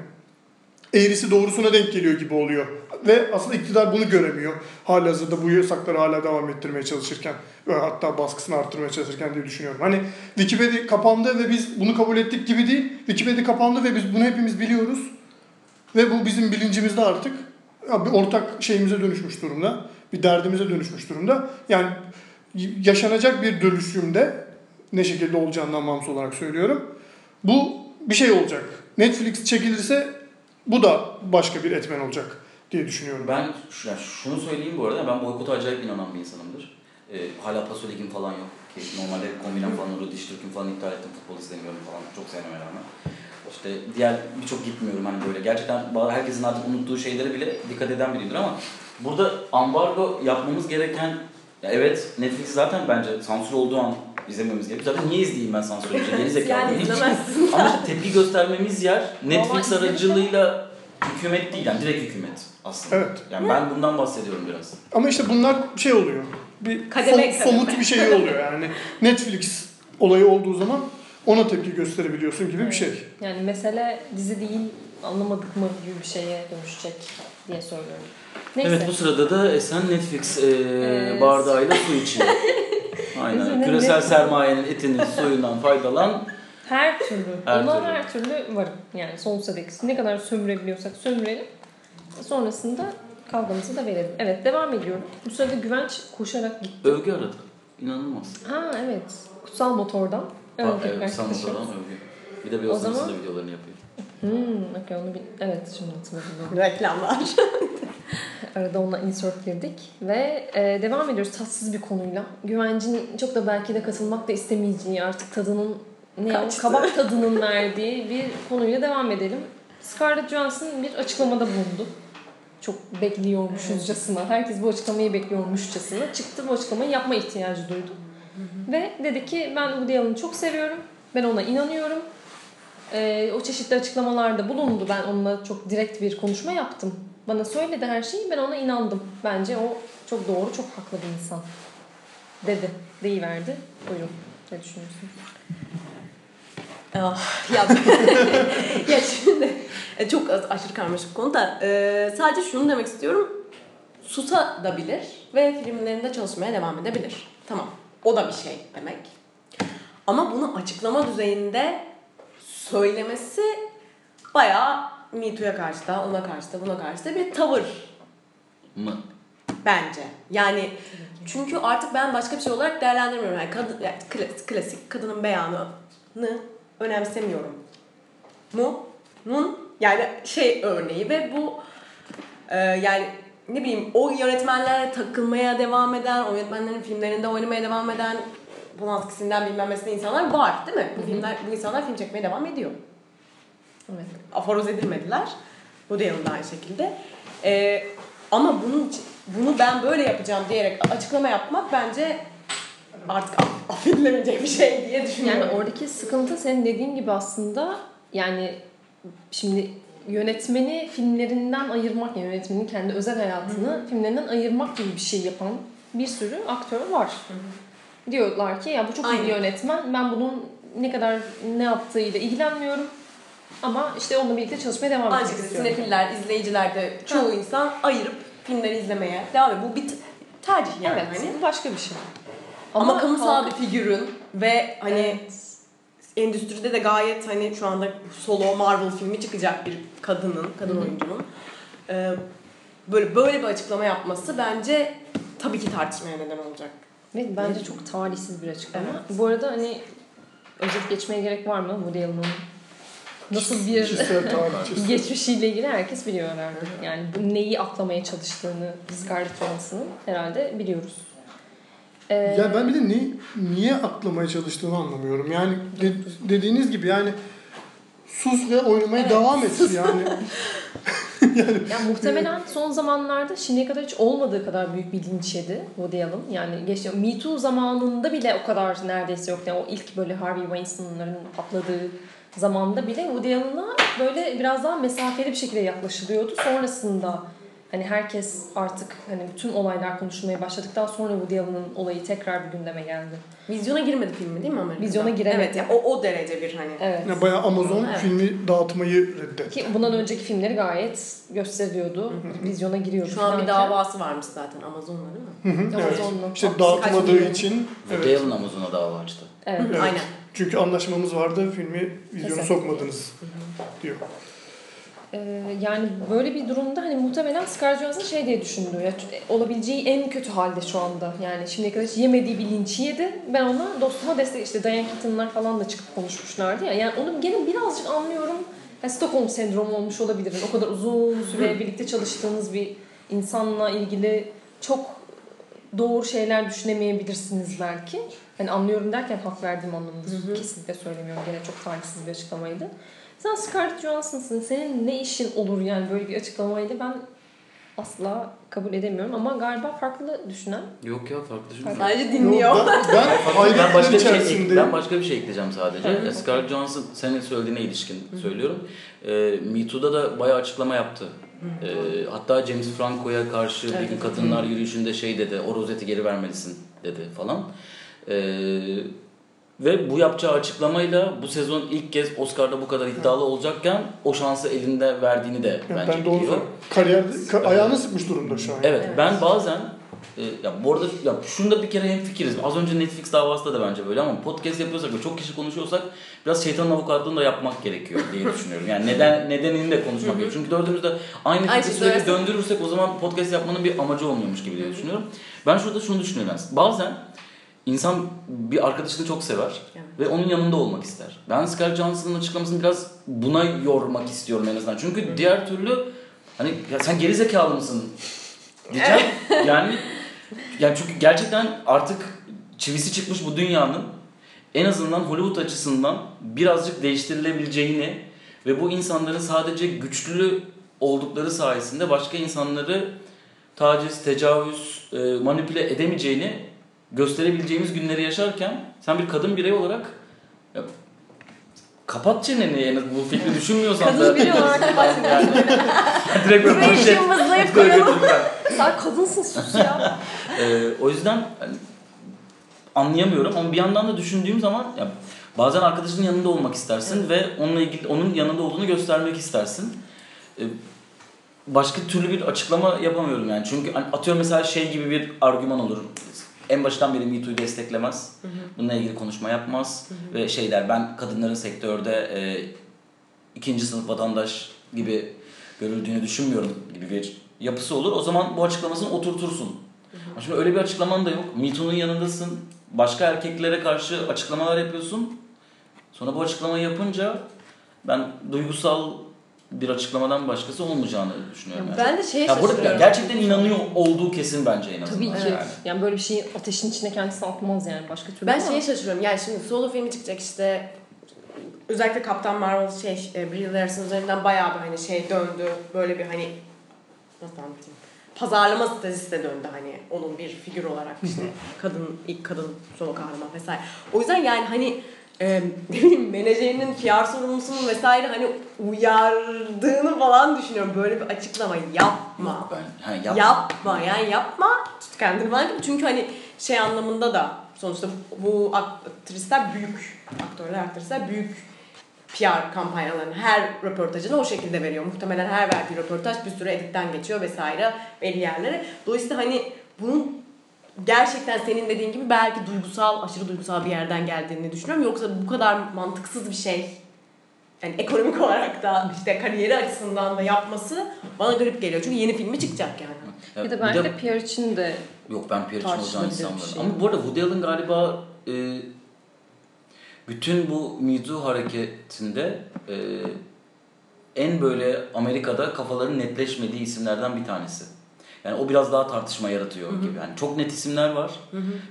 eğrisi doğrusuna denk geliyor gibi oluyor. Ve aslında iktidar bunu göremiyor. Halihazırda bu yasakları hala devam ettirmeye çalışırken ve hatta baskısını arttırmaya çalışırken diye düşünüyorum. Hani Wikipedia kapandı ve biz bunu kabul ettik gibi değil. Wikipedia kapandı ve biz bunu hepimiz biliyoruz. Ve bu bizim bilincimizde artık bir ortak şeyimize dönüşmüş durumda. Bir derdimize dönüşmüş durumda. Yani yaşanacak bir dönüşümde ne şekilde olacağından bağımsız olarak söylüyorum. Bu bir şey olacak. Netflix çekilirse bu da başka bir etmen olacak diye düşünüyorum. Ben yani şunu söyleyeyim bu arada ben boykota acayip inanan bir insanımdır. Ee, hala Paso Lig'im falan yok. Ki normalde kombinem falan olur, Diş Türk'üm falan iptal ettim. Futbol izlemiyorum falan. Çok sevmeme rağmen. İşte diğer birçok gitmiyorum hani böyle. Gerçekten herkesin artık unuttuğu şeylere bile dikkat eden biriyimdir ama burada ambargo yapmamız gereken ya evet Netflix zaten bence sansür olduğu an izlememiz gerekiyor. Zaten niye izleyeyim ben sansür olunca? Geri zekalı Yani izlemezsin. Ama işte tepki göstermemiz yer Netflix aracılığıyla hükümet değil yani direkt hükümet aslında. Evet. Yani ben bundan bahsediyorum biraz. Ama işte bunlar şey oluyor. Bir Kademe kademe. somut bir şey oluyor yani. Netflix olayı olduğu zaman ona tepki gösterebiliyorsun gibi bir şey. Yani mesele dizi değil anlamadık mı gibi bir şeye dönüşecek diye söylüyorum. Neyse. Evet bu sırada da Esen Netflix e, Evet. bardağıyla su içiyor. Aynen. Üzerine Küresel sermayenin etinin suyundan faydalan. Her türlü. Her Ona türlü. her türlü varım. Yani sonsuza dek ne kadar sömürebiliyorsak sömürelim. Sonrasında kavgamızı da verelim. Evet devam ediyorum. Bu sırada Güvenç koşarak gitti. Övgü aradı. İnanılmaz. Ha evet. Kutsal motordan. Övgü evet, arkadaşım. sanatlardan övgü. Bir de bir O zaman- da videolarını yapıyor. Hmm, okey onu bil... Evet şimdi hatırladım. Reklamlar. Arada onunla insert girdik ve e, devam ediyoruz tatsız bir konuyla. Güvencin çok da belki de katılmak da istemeyeceği artık tadının ne o, kabak tadının verdiği bir konuyla devam edelim. Scarlett Johansson bir açıklamada bulundu. Çok bekliyormuşuzcasına, herkes bu açıklamayı bekliyormuşçasına çıktı bu açıklamayı yapma ihtiyacı duydu. Ve dedi ki ben Woody Allen'ı çok seviyorum, ben ona inanıyorum. Ee, o çeşitli açıklamalarda bulundu. Ben onunla çok direkt bir konuşma yaptım. Bana söyledi her şeyi. Ben ona inandım. Bence o çok doğru, çok haklı bir insan. Dedi. Deyiverdi. Buyurun. Ne düşünüyorsunuz? Ah, ya, ya şimdi e, çok aşırı karmaşık konu da e, sadece şunu demek istiyorum. Susabilir ve filmlerinde çalışmaya devam edebilir. Tamam. O da bir şey demek. Ama bunu açıklama düzeyinde söylemesi bayağı Me Too'ya karşı da, ona karşı da, buna karşı da bir tavır Mı? bence. Yani çünkü artık ben başka bir şey olarak değerlendirmiyorum. Yani, kadın, yani klasik, klasik kadının beyanını önemsemiyorum. Mu? Mun? Yani şey örneği ve bu e, yani ne bileyim o yönetmenlere takılmaya devam eden, o yönetmenlerin filmlerinde oynamaya devam eden bunun etkisinden bilmem nesine insanlar var değil mi? Bu filmler, bu insanlar film çekmeye devam ediyor Evet. aforoz edilmediler. Bu da yanında aynı şekilde. Ee, ama bunun bunu ben böyle yapacağım diyerek açıklama yapmak bence artık aff- affedilemeyecek bir şey diye düşünüyorum. Yani oradaki sıkıntı senin dediğin gibi aslında yani şimdi yönetmeni filmlerinden ayırmak, yani yönetmenin kendi özel hayatını filmlerinden ayırmak gibi bir şey yapan bir sürü aktör var. Diyorlar ki ya bu çok iyi bir Aynen. yönetmen. Ben bunun ne kadar ne yaptığıyla ilgilenmiyorum. Ama işte onunla birlikte çalışmaya devam etmek istiyorum. sinefiller, izleyiciler de çoğu insan ayırıp filmleri izlemeye devam ediyor. Bu bir tercih yani. evet, Hani. bu başka bir şey. Ama, kamusal halk- bir figürün ve hani Evet. endüstride de gayet hani şu anda solo Marvel filmi çıkacak bir kadının, kadın oyuncunun e, böyle böyle bir açıklama yapması bence tabii ki tartışmaya neden olacak. Ve bence çok talihsiz bir açıklama. Bu arada hani özet geçmeye gerek var mı Woody Allen'ın nasıl bir geçmişiyle ilgili herkes biliyor herhalde. Yani bu neyi aklamaya çalıştığını Scarlett Johansson'ın herhalde biliyoruz. Ee, Ya ben bir de ne, niye aklamaya çalıştığını anlamıyorum. Yani de- dediğiniz gibi yani sus ve oynamaya Evet, devam et yani. Ya muhtemelen son zamanlarda şimdiye kadar hiç olmadığı kadar büyük bir linç yedi Woody Allen. Yani geç, Me Too zamanında bile o kadar neredeyse yok. Yani o ilk böyle Harvey Weinstein'ların patladığı zamanda bile Woody Allen'a böyle biraz daha mesafeli bir şekilde yaklaşılıyordu. Sonrasında hani herkes artık hani bütün olaylar konuşulmaya başladıktan sonra Woody Allen'ın olayı tekrar bir gündeme geldi. Vizyona girmedi filmi değil mi Amerika'da? Vizyona giremedi. Evet yani o, o derece bir hani. Evet. Yani bayağı Amazon Evet. filmi dağıtmayı reddetti. Ki bundan önceki filmleri gayet gösteriliyordu. Vizyona giriyordu. Şu an bir davası varmış zaten Amazon'la değil mi? Hı hı, evet. Amazon'la. İşte dağıtmadığı için Woody evet. Allen Amazon'a dava açtı. Evet. Evet. Aynen. Çünkü anlaşmamız vardı filmi vizyona sokmadınız diyor. Ee, yani böyle bir durumda hani muhtemelen Scarlett Johansson şey diye düşündü. Ya, olabileceği en kötü halde şu anda. Yani şimdiye kadar hiç yemediği bir linç yedi. Ben ona dostuma destek işte Diane Keaton'lar falan da çıkıp konuşmuşlardı ya. Yani onu gene birazcık anlıyorum. Yani Stockholm sendromu olmuş olabilir. O kadar uzun süre birlikte çalıştığınız bir insanla ilgili çok doğru şeyler düşünemeyebilirsiniz belki. Hani anlıyorum derken hak verdiğim anlamında kesinlikle söylemiyorum. Gene çok talihsiz bir açıklamaydı. Sen Scarlett Johansson'sın. Senin ne işin olur yani böyle bir açıklamaydı ben asla kabul edemiyorum. Ama galiba farklı düşünen. Yok ya farklı düşünmüyorum. Sadece dinliyor. Yo, Ben, ben ben başka bir şey ben başka bir şey ekleyeceğim sadece. Ya Scarlett Johansson senin söylediğine ilişkin söylüyorum. Ee, Me Too'da da bayağı açıklama yaptı. Ee, hatta James Franco'ya karşı bir gün kadınlar yürüyüşünde şey dedi. O rozeti geri vermelisin dedi falan. Ee, ve bu yapacağı açıklamayla bu sezon ilk kez Oscar'da bu kadar iddialı olacakken o şansı elinde verdiğini de Yani bence ben onu biliyor. kariyerde ka- ayağını sıkmış durumda şu an. Evet, Evet. ben bazen e, ya bu arada ya şunda bir kere hemfikiriz. Az önce Netflix davası da bence böyle ama podcast yapıyorsak ve çok kişi konuşuyorsak biraz şeytanın avukatlığını da yapmak gerekiyor diye düşünüyorum. Yani neden nedenini de konuşmak gerekiyor. Çünkü dördümüz de aynı fikri sürekli döndürürsek o zaman podcast yapmanın bir amacı olmuyormuş gibi diye düşünüyorum. Ben şurada şunu düşünüyorum. Bazen insan bir arkadaşını çok sever Evet. ve onun yanında olmak ister. Ben Scarlett Johansson'ın açıklamasını biraz buna yormak istiyorum en azından. Çünkü diğer türlü hani ya sen geri zekalı mısın? Diyeceğim. yani yani çünkü gerçekten artık çivisi çıkmış bu dünyanın en azından Hollywood açısından birazcık değiştirilebileceğini ve bu insanların sadece güçlü oldukları sayesinde başka insanları taciz, tecavüz, e, manipüle edemeyeceğini gösterebileceğimiz günleri yaşarken sen bir kadın birey olarak ya, kapat çeneni yani bu fikri düşünmüyorsan Kadın biri olarak kapat yani, direkt böyle manşet böyle koyalım. Sen kadınsın sus ya. Ee, o yüzden hani, anlayamıyorum ama bir yandan da düşündüğüm zaman ya, bazen arkadaşının yanında olmak istersin ve onunla ilgili onun yanında olduğunu göstermek istersin. Ee, başka türlü bir açıklama yapamıyorum yani. Çünkü hani atıyorum mesela şey gibi bir argüman olur. En baştan beri Me Too'yu desteklemez. Bununla ilgili konuşma yapmaz. Ve şey der ben kadınların sektörde e, ikinci sınıf vatandaş gibi görüldüğünü düşünmüyorum gibi bir yapısı olur. O zaman bu açıklamasını oturtursun. Ama Şimdi öyle bir açıklaman da yok. Me Too'nun yanındasın. Başka erkeklere karşı açıklamalar yapıyorsun. Sonra bu açıklamayı yapınca ben duygusal bir açıklamadan başkası olmayacağını düşünüyorum. Yani. Ben de şeye Ya burada şaşırıyorum. gerçekten inanıyor olduğu kesin bence en azından. Tabii ki. Yani. Yani böyle bir şeyi ateşin içine kendisi atmaz yani başka türlü Ben ama- şeye şaşırıyorum. Yani şimdi solo filmi çıkacak işte özellikle Kaptan Marvel şey e, Brie Larson üzerinden bayağı bir hani şey döndü. Böyle bir hani nasıl anlatayım? pazarlama stratejisi de döndü hani onun bir figür olarak işte kadın ilk kadın solo kahraman vesaire. O yüzden yani hani e, ne bileyim menajerinin PR sorumlusunun vesaire hani uyardığını falan düşünüyorum. Böyle bir açıklama yapma. Ben, ha, yap. Yapma yani yapma. Kendini gibi. Çünkü hani şey anlamında da sonuçta bu aktrisler büyük aktörler aktrisler büyük PR kampanyalarının her röportajını o şekilde veriyor. Muhtemelen her verdiği röportaj bir sürü editten geçiyor vesaire belli yerlere. Dolayısıyla hani bunun gerçekten senin dediğin gibi belki duygusal, aşırı duygusal bir yerden geldiğini düşünüyorum. Yoksa bu kadar mantıksız bir şey yani ekonomik olarak da işte kariyeri açısından da yapması bana garip geliyor. Çünkü yeni filmi çıkacak yani. Ya Bir de bence de- PR için de Yok ben PR için olacağını sanmıyorum. şey. Ama bu arada Woody Allen galiba e, bütün bu Me Too hareketinde e, en böyle Amerika'da kafaların netleşmediği isimlerden bir tanesi. Yani o biraz daha tartışma yaratıyor gibi. Yani çok net isimler var.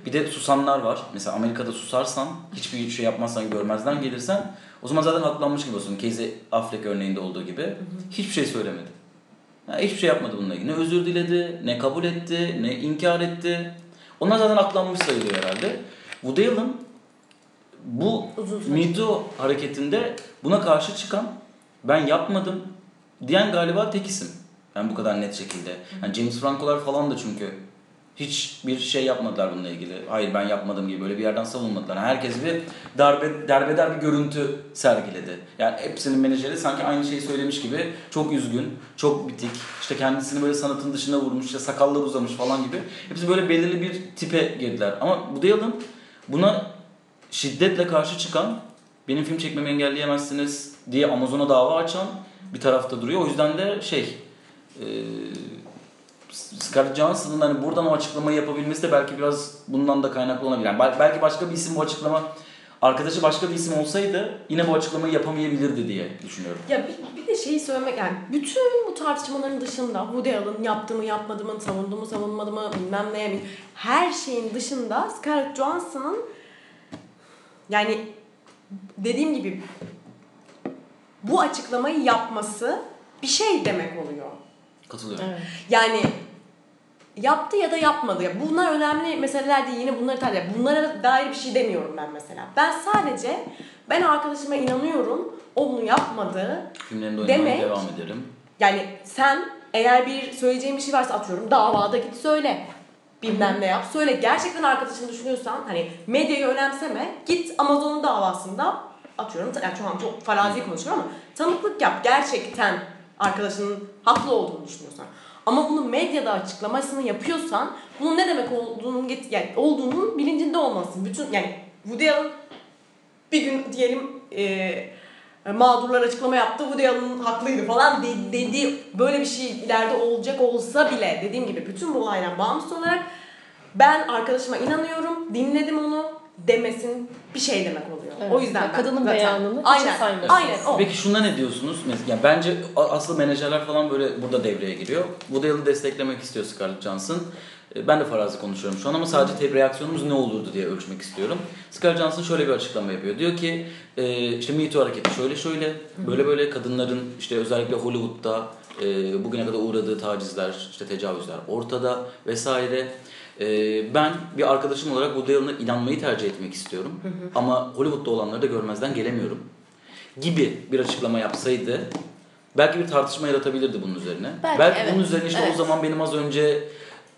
Bir de susanlar var. Mesela Amerika'da susarsan, hiçbir şey yapmazsan, görmezden gelirsen o zaman zaten haklanmış gibi olsun. Casey Affleck örneğinde olduğu gibi. Hiçbir şey söylemedi. Ya hiçbir şey yapmadı bununla ilgili. Ne özür diledi, ne kabul etti, ne inkar etti. Onlar zaten aklanmış sayılıyor herhalde. Woody Allen bu Too hareketinde buna karşı çıkan ben yapmadım diyen galiba tek isim. Ben bu kadar net şekilde. Yani James Franco'lar falan da çünkü hiçbir şey yapmadılar bununla ilgili. Hayır ben yapmadım gibi böyle bir yerden savunmadılar. Herkes bir darbe derbeder bir görüntü sergiledi. Yani hepsinin menajeri sanki aynı şeyi söylemiş gibi çok üzgün, çok bitik, işte kendisini böyle sanatın dışına vurmuş, işte sakallar uzamış falan gibi. Hepsi böyle belirli bir tipe girdiler. Ama bu Allen buna şiddetle karşı çıkan, benim film çekmemi engelleyemezsiniz diye Amazon'a dava açan bir tarafta duruyor. O yüzden de şey, e, Scarlett Johansson'ın hani buradan o açıklamayı yapabilmesi de belki biraz bundan da kaynaklı olabilir. Yani bel- belki başka bir isim bu açıklama, arkadaşı başka bir isim olsaydı yine bu açıklamayı yapamayabilirdi diye düşünüyorum. Ya bir, bir de şeyi söylemek yani bütün bu tartışmaların dışında Woody Allen yaptı mı yapmadı mı savundu mu savunmadı mı bilmem neye mi her şeyin dışında Scarlett Johansson'ın yani dediğim gibi bu açıklamayı yapması bir şey demek oluyor. Katılıyorum. evet. Yani yaptı ya da yapmadı. Ya bunlar önemli meseleler değil. Yine bunları tartışalım. Bunlara dair bir şey demiyorum ben mesela. Ben sadece ben arkadaşıma inanıyorum. O bunu yapmadı. Filmlerinde Demek- devam ederim. Yani sen eğer bir söyleyeceğin bir şey varsa atıyorum davada git söyle. Bilmem ne yap. Söyle. Gerçekten arkadaşını düşünüyorsan hani medyayı önemseme. Git Amazon'un davasında atıyorum. Yani şu an çok farazi konuşuyorum ama tanıklık yap. Gerçekten arkadaşının haklı olduğunu düşünüyorsan. Ama bunu medyada açıklamasını yapıyorsan bunun ne demek olduğunu get- yani olduğunun bilincinde olmalısın. Bütün yani Woody Allen bir gün diyelim e, mağdurlar açıklama yaptı Woody Allen haklıydı falan de- dedi böyle bir şey ileride olacak olsa bile dediğim gibi bütün bu olaydan bağımsız olarak ben arkadaşıma inanıyorum dinledim onu demesin bir şey demek oluyor. Evet. O yüzden Yani ben kadının zaten- beyanını aynen, saymıyorsunuz. aynen o. Peki şuna ne diyorsunuz? Yani bence asıl menajerler falan böyle burada devreye giriyor. Woody Allen'ı desteklemek istiyor Scarlett Johansson. E, Ben de farazi konuşuyorum şu an ama sadece tep reaksiyonumuz ne olurdu diye ölçmek istiyorum. Scarlett Johansson şöyle bir açıklama yapıyor. Diyor ki e, işte Me Too hareketi şöyle şöyle böyle böyle kadınların işte özellikle Hollywood'da e, bugüne kadar uğradığı tacizler, işte tecavüzler ortada vesaire. E, ben bir arkadaşım olarak Woody Allen'a inanmayı tercih etmek istiyorum. Ama Hollywood'da olanları da görmezden gelemiyorum gibi bir açıklama yapsaydı belki bir tartışma yaratabilirdi bunun üzerine. Belki, evet. bunun üzerine işte Evet. o zaman benim az önce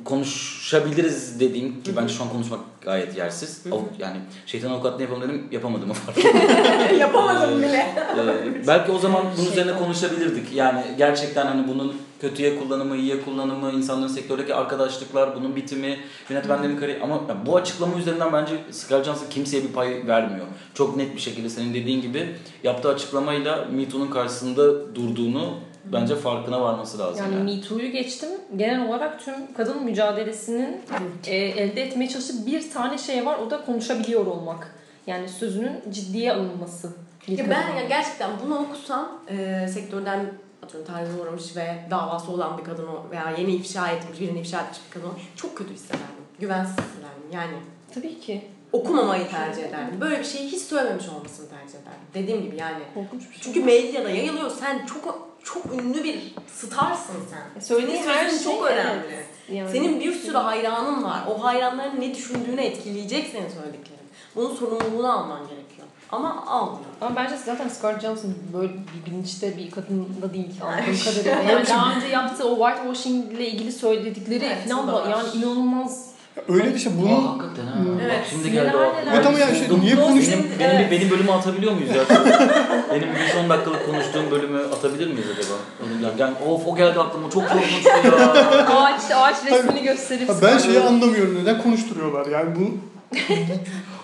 konuşabiliriz dediğim ki bence şu an konuşmak gayet yersiz. Av- Yani şeytan avukat ne yapalım dedim yapamadım. Yapamadım bile. Ee, belki o zaman bunun üzerine konuşabilirdik. Yani gerçekten hani bunun kötüye kullanımı, iyiye kullanımı, insanların sektördeki arkadaşlıklar, bunun bitimi, yönetmenlerin kariyeri ama bu açıklama üzerinden bence Scarlett Johansson kimseye bir pay vermiyor. Çok net bir şekilde senin dediğin gibi yaptığı açıklamayla Me Too'nun karşısında durduğunu bence farkına varması lazım. Yani Yani, Me Too'yu geçtim. Genel olarak tüm kadın mücadelesinin e, elde etmeye çalıştığı bir tane şey var. O da konuşabiliyor olmak. Yani sözünün ciddiye alınması. Ya ben ya gerçekten bunu okusam e, sektörden atıyorum tacize uğramış ve davası olan bir kadın veya yeni ifşa etmiş, birini ifşa etmiş bir kadın çok kötü hissederdim. Güvensiz hissederdim. Yani Tabii ki. okumamayı tercih ederdim. Böyle bir şeyi hiç söylememiş olmasını tercih ederdim. Dediğim gibi yani. Korkunç bir şey. Çünkü medyada yayılıyor. Sen çok çok ünlü bir starsın sen. Söylediğin Senin her şey çok önemli. evet. Yani. Senin bir sürü hayranın var. O hayranların ne düşündüğünü etkileyecek senin söylediklerin. Bunun sorumluluğunu alman gerekiyor. Ama almıyor. Ama bence zaten Scarlett Johansson böyle bir bilinçte bir kadın da değil anladığım kadarıyla. Yani daha önce yaptığı o whitewashing ile ilgili söyledikleri Evet, falan da yani inanılmaz. Öyle işte Aa, bunun hakikaten ha. Evet. Bak şimdi geldi Neler o. neler. Evet ama yani şey, niye konuş- Benim, benim, Evet. benim bölümü atabiliyor muyuz ya? benim bir son dakikalık konuştuğum bölümü atabilir miyiz acaba? Yani, yani of o geldi aklıma çok korkunçtu ya. ağaç ağaç resmini gösterip ben şeyi anlamıyorum neden konuşturuyorlar yani bu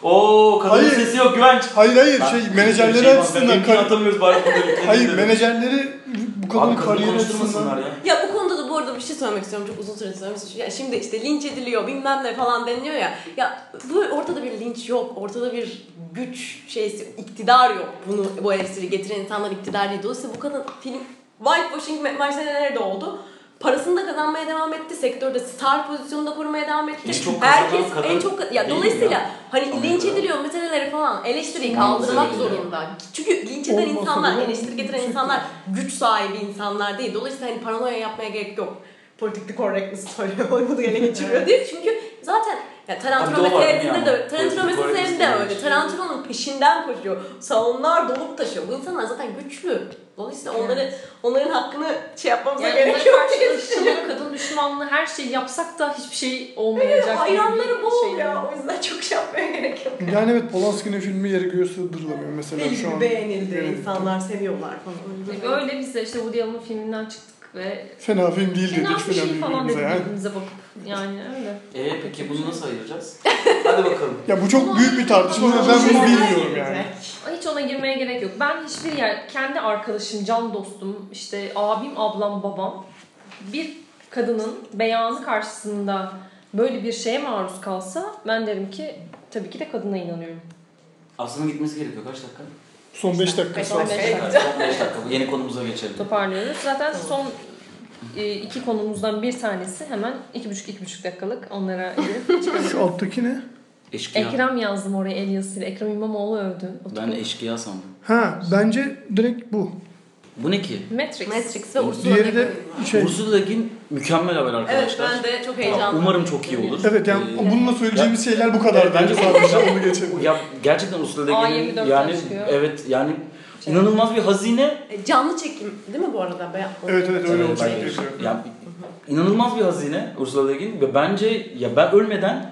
Oo kadının Hayır. sesi yok güvenç. hayır hayır Ben- şey menajerleri şey, açısından kar- atamıyoruz bari burada. hayır menajerleri bu kadının kariyeri açısından ya. Ya bu konuda da bu arada bir şey söylemek istiyorum. Çok uzun süredir söylemek istiyorum. Ya şimdi işte linç ediliyor bilmem ne falan deniliyor ya. Ya bu ortada bir linç yok. Ortada bir güç şeysi, iktidar yok. Bunu bu eleştiri getiren insanlar iktidar değil. Dolayısıyla bu kadın film whitewashing me- nerede oldu? Parasını da kazanmaya devam etti. Sektörde star pozisyonunda korumaya devam etti. En çok Herkes kadın en çok ya dolayısıyla ya? hani Amerika'da. linç ediliyor meseleleri falan eleştiriyi kaldırmak zorunda. Çünkü linç eden Olmasa insanlar, eleştiri getiren insanlar güç sahibi insanlar değil. Dolayısıyla hani paranoya yapmaya gerek yok. Politically correctness söylüyor, Hollywood'u ele geçiriyor değil. Çünkü zaten ya Tarantino meselesinde yani? de Tarantino meselesinde öyle. şey. Tarantino'nun peşinden koşuyor. Salonlar dolup taşıyor. Bu insanlar zaten güçlü. Dolayısıyla onları onların hakkını şey yapmamıza yani gerek yok karşı diye ırkçılık, düşünüyorum. kadın düşmanlığı her şeyi yapsak da hiçbir şey olmayacak. gibi Hayranları bol şey. ya. O yüzden çok şey yapmaya gerek yok. yani evet Polanski'nin filmi yeri göğe sığdırılamıyor mesela şu an. beğenildi. Evet. insanlar seviyorlar falan. Öyle biz de işte Woody Allen'ın filminden çıktık ve Fena film değil fena dedik bir şey falan dedik yani. birbirimize bakıp. Yani öyle. Eee peki bunu nasıl ayıracağız? Hadi bakalım. Ya bu çok büyük bir tartışma ve ben bunu bilmiyorum yani. Hiç ona girmeye gerek yok. Ben hiçbir yer, kendi arkadaşım, can dostum, işte abim, ablam, babam bir kadının beyanı karşısında böyle bir şeye maruz kalsa ben derim ki tabii ki de kadına inanıyorum. Aslında gitmesi gerekiyor. Kaç dakika? Son 5 dakika Beş sonra. dakika. Beş Evet, son 5 dakika. Yeni konumuza geçelim. Toparlıyoruz. Zaten Tamam. son e, iki konumuzdan bir tanesi hemen iki buçuk iki buçuk dakikalık onlara. Şu alttaki ne? Eşkıya. Ekrem yazdım oraya el yazısıyla. Ekrem İmamoğlu övdü. Ben eşkıya sandım. Ha bence direkt bu. Bu ne ki? Matrix. Matrix ve Ursula Diğeri de Le Guin. şey. Ursula Le Guin mükemmel haber Evet arkadaşlar. ben de çok heyecanlıyım. Umarım çok iyi olur. Evet yani Ee, bununla söyleyeceğimiz şeyler bu kadar. Evet, bence sadece onu geçelim. Ya gerçekten Ursula Le Guin'in A24'ten yani çıkıyor. evet yani Şey. inanılmaz bir hazine. E, Canlı çekim değil mi bu arada? Ben, Evet, evet, öyle Evet, olacak ben- diye biliyorum. Ya, inanılmaz bir hazine Ursula Le Guin ve bence ya ben ölmeden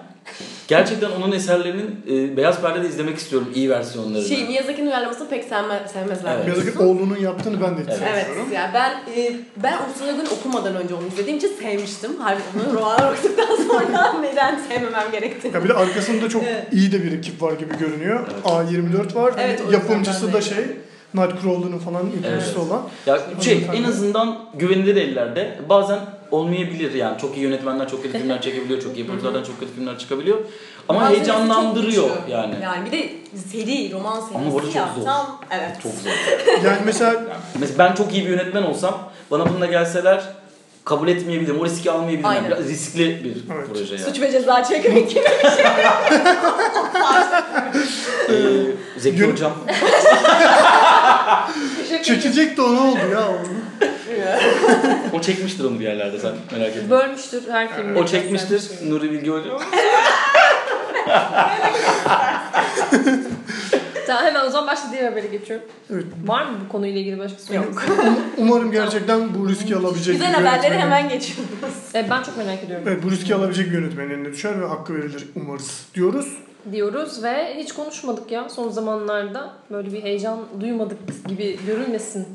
gerçekten onun eserlerinin e, Beyaz Perde'de izlemek istiyorum iyi versiyonlarını. Şey Miyazaki'nin uyarlamasını pek sevme, sevmezler. Evet. Yazık ki oğlunun yaptığını ben de hiç Evet. Evet yani ben e, ben Ursula Le Guin okumadan önce onu izlediğim için sevmiştim. Halbuki onu roman okuduktan sonra neden sevmemem gerektiğini. Ya bir de arkasında çok Evet. iyi de bir ekip var gibi görünüyor. Evet. A24 var. Evet, Yapımcısı da şey Nightcrawler'ın falan yapımcısı Evet. olan. Ya şey en azından güvenilir ellerde. Bazen olmayabilir yani. Çok iyi yönetmenler çok kötü filmler çekebiliyor. Çok iyi yapımcılardan çok kötü filmler çıkabiliyor. Ama çok heyecanlandırıyor yani. Yani bir de seri, roman serisi Ama bu arada çok ya. zor. Tam, evet. Çok zor. Yani mesela Mesela ben çok iyi bir yönetmen olsam bana bununla gelseler kabul etmeyebilirim. O riski almayabilirim. Aynen. Biraz riskli bir Evet. proje yani. Suç ve ceza çekmek gibi. Ee, Zeki Yön- Hocam. çekecek de o ne oldu ya onu? O çekmiştir onu bir yerlerde sen merak etme. Bölmüştür her filmde. O çekmiştir Nuri Bilge Hocam. Tamam hemen o zaman başka diğer habere geçiyorum. Evet. Var mı bu konuyla ilgili başka sorun? Yok. Umarım gerçekten bu riski alabilecek Güzel bir haberleri yönetmenin- hemen geçiyoruz. E, ben çok merak ediyorum. Evet bu riski alabilecek bir yönetmenin eline düşer ve hakkı verilir umarız diyoruz. Diyoruz ve hiç konuşmadık ya son zamanlarda. Böyle bir heyecan duymadık gibi görülmesin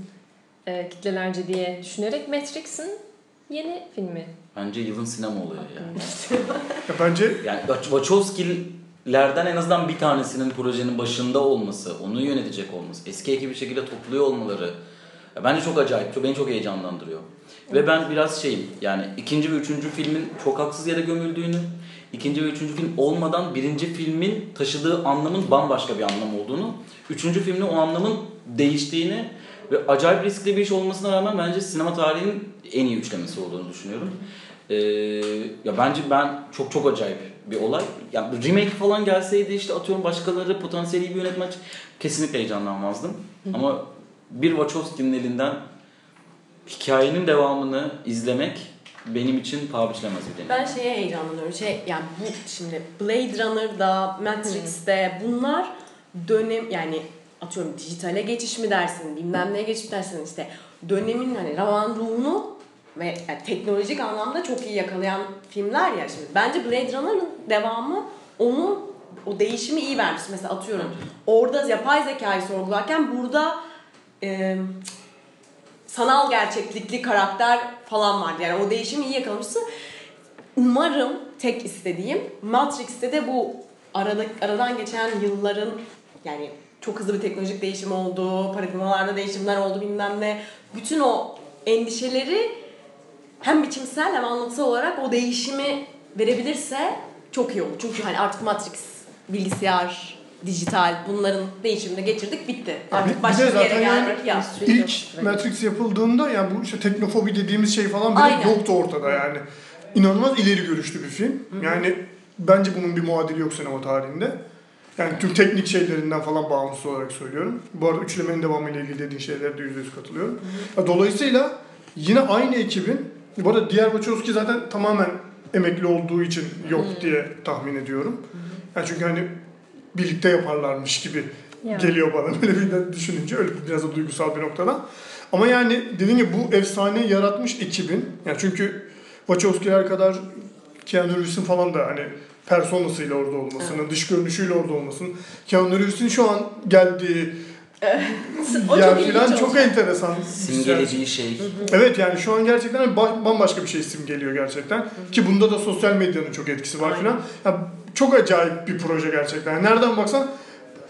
e, kitlelerce diye düşünerek Matrix'in yeni filmi. Bence yılın sinema olayı yani. Ya bence Yani Wachowski'lerden en azından bir tanesinin projenin başında olması, onu yönetecek olması, eski ekibi bir şekilde topluyor olmaları ya bence çok acayip, çok, beni çok heyecanlandırıyor. Ve ben biraz şeyim, yani ikinci ve üçüncü filmin çok haksız yere gömüldüğünü, ikinci ve üçüncü film olmadan birinci filmin taşıdığı anlamın bambaşka bir anlam olduğunu, üçüncü filmde o anlamın değiştiğini ve acayip riskli bir iş olmasına rağmen bence sinema tarihinin en iyi üçlemesi olduğunu düşünüyorum. Ee, ya bence ben çok çok acayip bir olay. Yani remake falan gelseydi işte atıyorum başkaları potansiyeli bir yönetmen kesinlikle heyecanlanmazdım. Ama bir Wachowski'nin elinden hikayenin devamını izlemek benim için paha biçilemez bir deneyim. Ben şeye heyecanlanıyorum. Şey yani bu şimdi Blade Runner'da, Matrix'te bunlar dönem yani atıyorum dijitale geçiş mi dersin, bilmem neye geçiş dersin işte dönemin hani roman ruhunu ve yani teknolojik anlamda çok iyi yakalayan filmler ya şimdi. Bence Blade Runner'ın devamı onu o değişimi iyi vermiş. Mesela atıyorum orada yapay zekayı sorgularken burada e, sanal gerçeklikli karakter falan vardı. Yani o değişimi iyi yakalamışsın. Umarım tek istediğim Matrix'te de bu arada, aradan geçen yılların yani çok hızlı bir teknolojik değişim oldu, paradigmalarda değişimler oldu bilmem ne. Bütün o endişeleri hem biçimsel hem anlatısal olarak o değişimi verebilirse çok iyi olur. Çünkü hani artık Matrix, bilgisayar, dijital bunların değişimini geçirdik bitti. Artık başka bir yere zaten yani geldik ya. İlk Matrix yapıldığında yani bu işte teknofobi dediğimiz şey falan bile Aynen. yoktu ortada yani. İnanılmaz ileri görüşlü bir film. Yani bence bunun bir muadili yok sinema tarihinde. Yani tüm teknik şeylerinden falan bağımsız olarak söylüyorum. Bu arada üçlemenin devamıyla ilgili dediğin şeylere de yüzde yüz katılıyorum. Dolayısıyla yine aynı ekibin, bu arada diğer Wachowski zaten tamamen emekli olduğu için yok diye tahmin ediyorum. Yani çünkü hani birlikte yaparlarmış gibi Yani. geliyor bana böyle bir düşününce öyle biraz da duygusal bir noktada. Ama yani dediğim gibi bu efsane yaratmış ekibin yani çünkü Wachowski'ler kadar Keanu Reeves'in falan da hani personasıyla orada olmasının, dış görünüşüyle orada olmasının, Keanu Reeves'in şu an geldiği yer çok falan çok olacak. enteresan. Simgelediği şey. Evet yani şu an gerçekten ba- bambaşka bir şey simgeliyor gerçekten. Ki bunda da sosyal medyanın çok etkisi var filan. Ya çok acayip bir proje gerçekten. Nereden baksan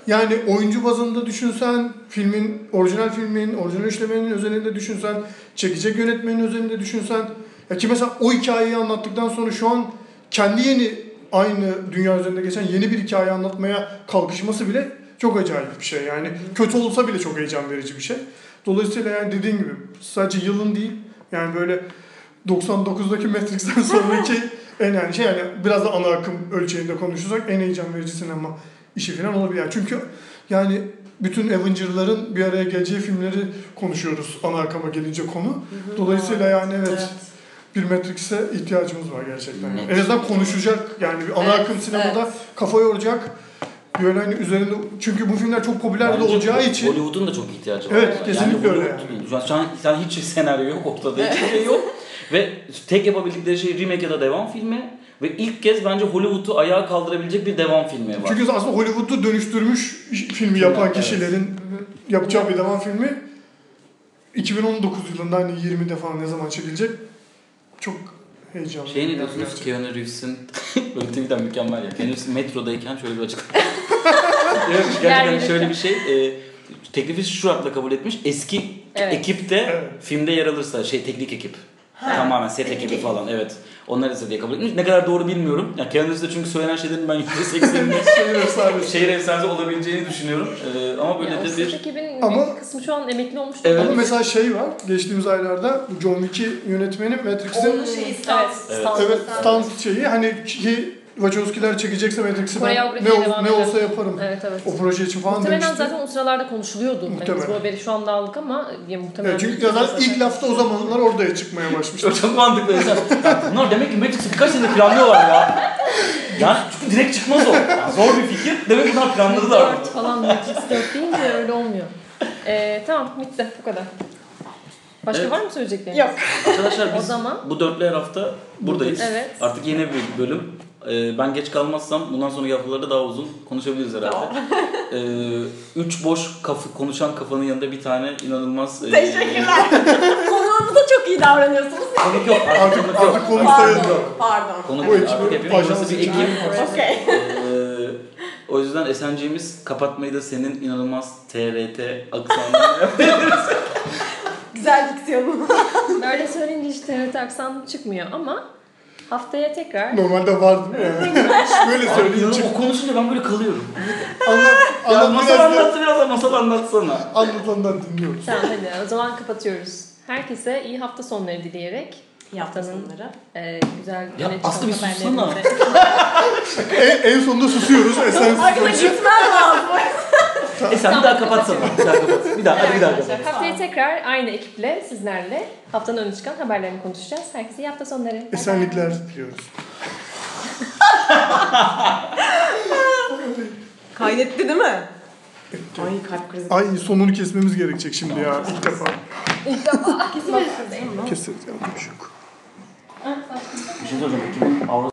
yani oyuncu bazında düşünsen, filmin, orijinal filmin, orijinal işlemenin özelinde düşünsen, çekecek yönetmenin özelinde düşünsen. Ya ki mesela o hikayeyi anlattıktan sonra şu an kendi yeni aynı dünya üzerinde geçen yeni bir hikaye anlatmaya kalkışması bile çok acayip bir şey. Yani kötü olsa bile çok heyecan verici bir şey. Dolayısıyla yani dediğin gibi sadece yılın değil yani böyle 99'daki Matrix'ten sonraki en yani şey yani biraz da ana akım ölçeğinde konuşursak en heyecan verici sinema işi falan olabilir. Yani çünkü yani bütün Avenger'ların bir araya geleceği filmleri konuşuyoruz ana akıma gelince konu. Dolayısıyla yani evet, Evet. Bir Matrix'e ihtiyacımız var gerçekten. Yani. Net. En azından konuşacak yani bir ana Evet, akım sinemada evet. kafa yoracak böyle hani üzerinde çünkü bu filmler çok popüler de Bence olacağı için Hollywood'un da çok ihtiyacı var. Evet, kesinlikle öyle Hollywood- yani. Şu an, an hiç senaryo yok ortada, hiçbir şey yok. Ve tek yapabildikleri şey remake ya da devam filmi. Ve ilk kez bence Hollywood'u ayağa kaldırabilecek bir devam filmi var. Çünkü aslında Hollywood'u dönüştürmüş filmi yapan Evet. kişilerin yapacağı bir devam filmi 2019 yılında hani 20'de falan ne zaman çekilecek çok heyecanlı. Şey ne diyorsunuz? gerçekten. Keanu Reeves'in böyle Twitter'dan mükemmel ya. Keanu Reeves metrodayken şöyle bir açıklama. evet, gerçekten şöyle bir şey. E, teklifi şu şartla kabul etmiş. Eski Evet. ekip de Evet. filmde yer alırsa şey teknik ekip. Ha. Tamamen set ekibi falan evet. Onlar ise diye kabul etmiş. Ne kadar doğru bilmiyorum. Ya Keanu Reeves'de çünkü söylenen şeylerin ben %80'inin Şehir efsanesi. şehir efsanesi olabileceğini düşünüyorum. Ee, ama böyle o de bir ekibin Ama- kısmı şu an emekli olmuş. Evet. Ama mesela şey var, geçtiğimiz aylarda John Wick'i yönetmeni Matrix'in Onun şeyi stand. Evet, Evet. evet stunt şeyi hani ki Wachowski'ler çekecekse Matrix'i ben ne, ol- ne olsa yaparım. Evet evet. O proje için falan Muhtemelen demişti. zaten o sıralarda konuşuluyordu. Yani biz Muhtemelen. bu haberi şu anda aldık ama ya, muhtemelen... Evet, çünkü zaten ilk lafta o zamanlar oraya çıkmaya başlamıştı. çok mantıklı. Ya Bunlar demek ki Matrix'i birkaç senedir planlıyorlar ya. Yani çünkü direkt çıkmaz o. Yani zor bir fikir. Demek bunlar planladılar. 4 falan Matrix 4 deyince öyle olmuyor. Ee, tamam bitti bu kadar. Başka Evet. var mı söyleyeceklerin? Yok. Arkadaşlar O biz zaman bu dörtlü her hafta buradayız. Evet. Artık yeni bir bölüm. Ee, ben geç kalmazsam bundan sonraki haftalarda daha uzun konuşabiliriz herhalde. Ee, üç boş kafı, konuşan kafanın yanında bir tane inanılmaz... e, Teşekkürler. Konuğunuza çok iyi davranıyorsunuz. Konuk yok. Artık Artık, konuk yok. artık konu Pardon. sayıldı. Pardon. Konuk Bu ekibi Artık hepimiz ajans burası bir ekip. Okey. Ee, o yüzden Esen'ciğimiz kapatmayı da senin inanılmaz TRT aksanına Güzel diksiyonum. öyle söyleyince hiç TRT aksan çıkmıyor ama haftaya tekrar Normalde vardı yani. Böyle söyleyeyim. Abi, o konuşunca ben böyle kalıyorum. Anlat, Ya anlat masal biraz da. anlattı biraz da masal anlatsana. Anlatandan dinliyoruz. tamam hadi o zaman kapatıyoruz. Herkese iyi hafta sonları dileyerek Haftanın- sonları. e, güzel Ya Aslı bir sussana. En, en sonunda susuyoruz. Esen Arkada susuyor. gitmem lazım. E sen bir daha kapatsana. Bir daha kapat. Bir daha hadi bir daha kapat. Haftaya tekrar aynı ekiple sizlerle haftanın öne çıkan haberlerini konuşacağız. Herkese iyi hafta sonları. Esenlikler diliyoruz. Kaydetti değil mi? Ay kalp krizi. Ay sonunu kesmemiz gerekecek şimdi ya ilk defa. Kesin Keseriz ya. şey yok. Bir şey soracağım. Avrupa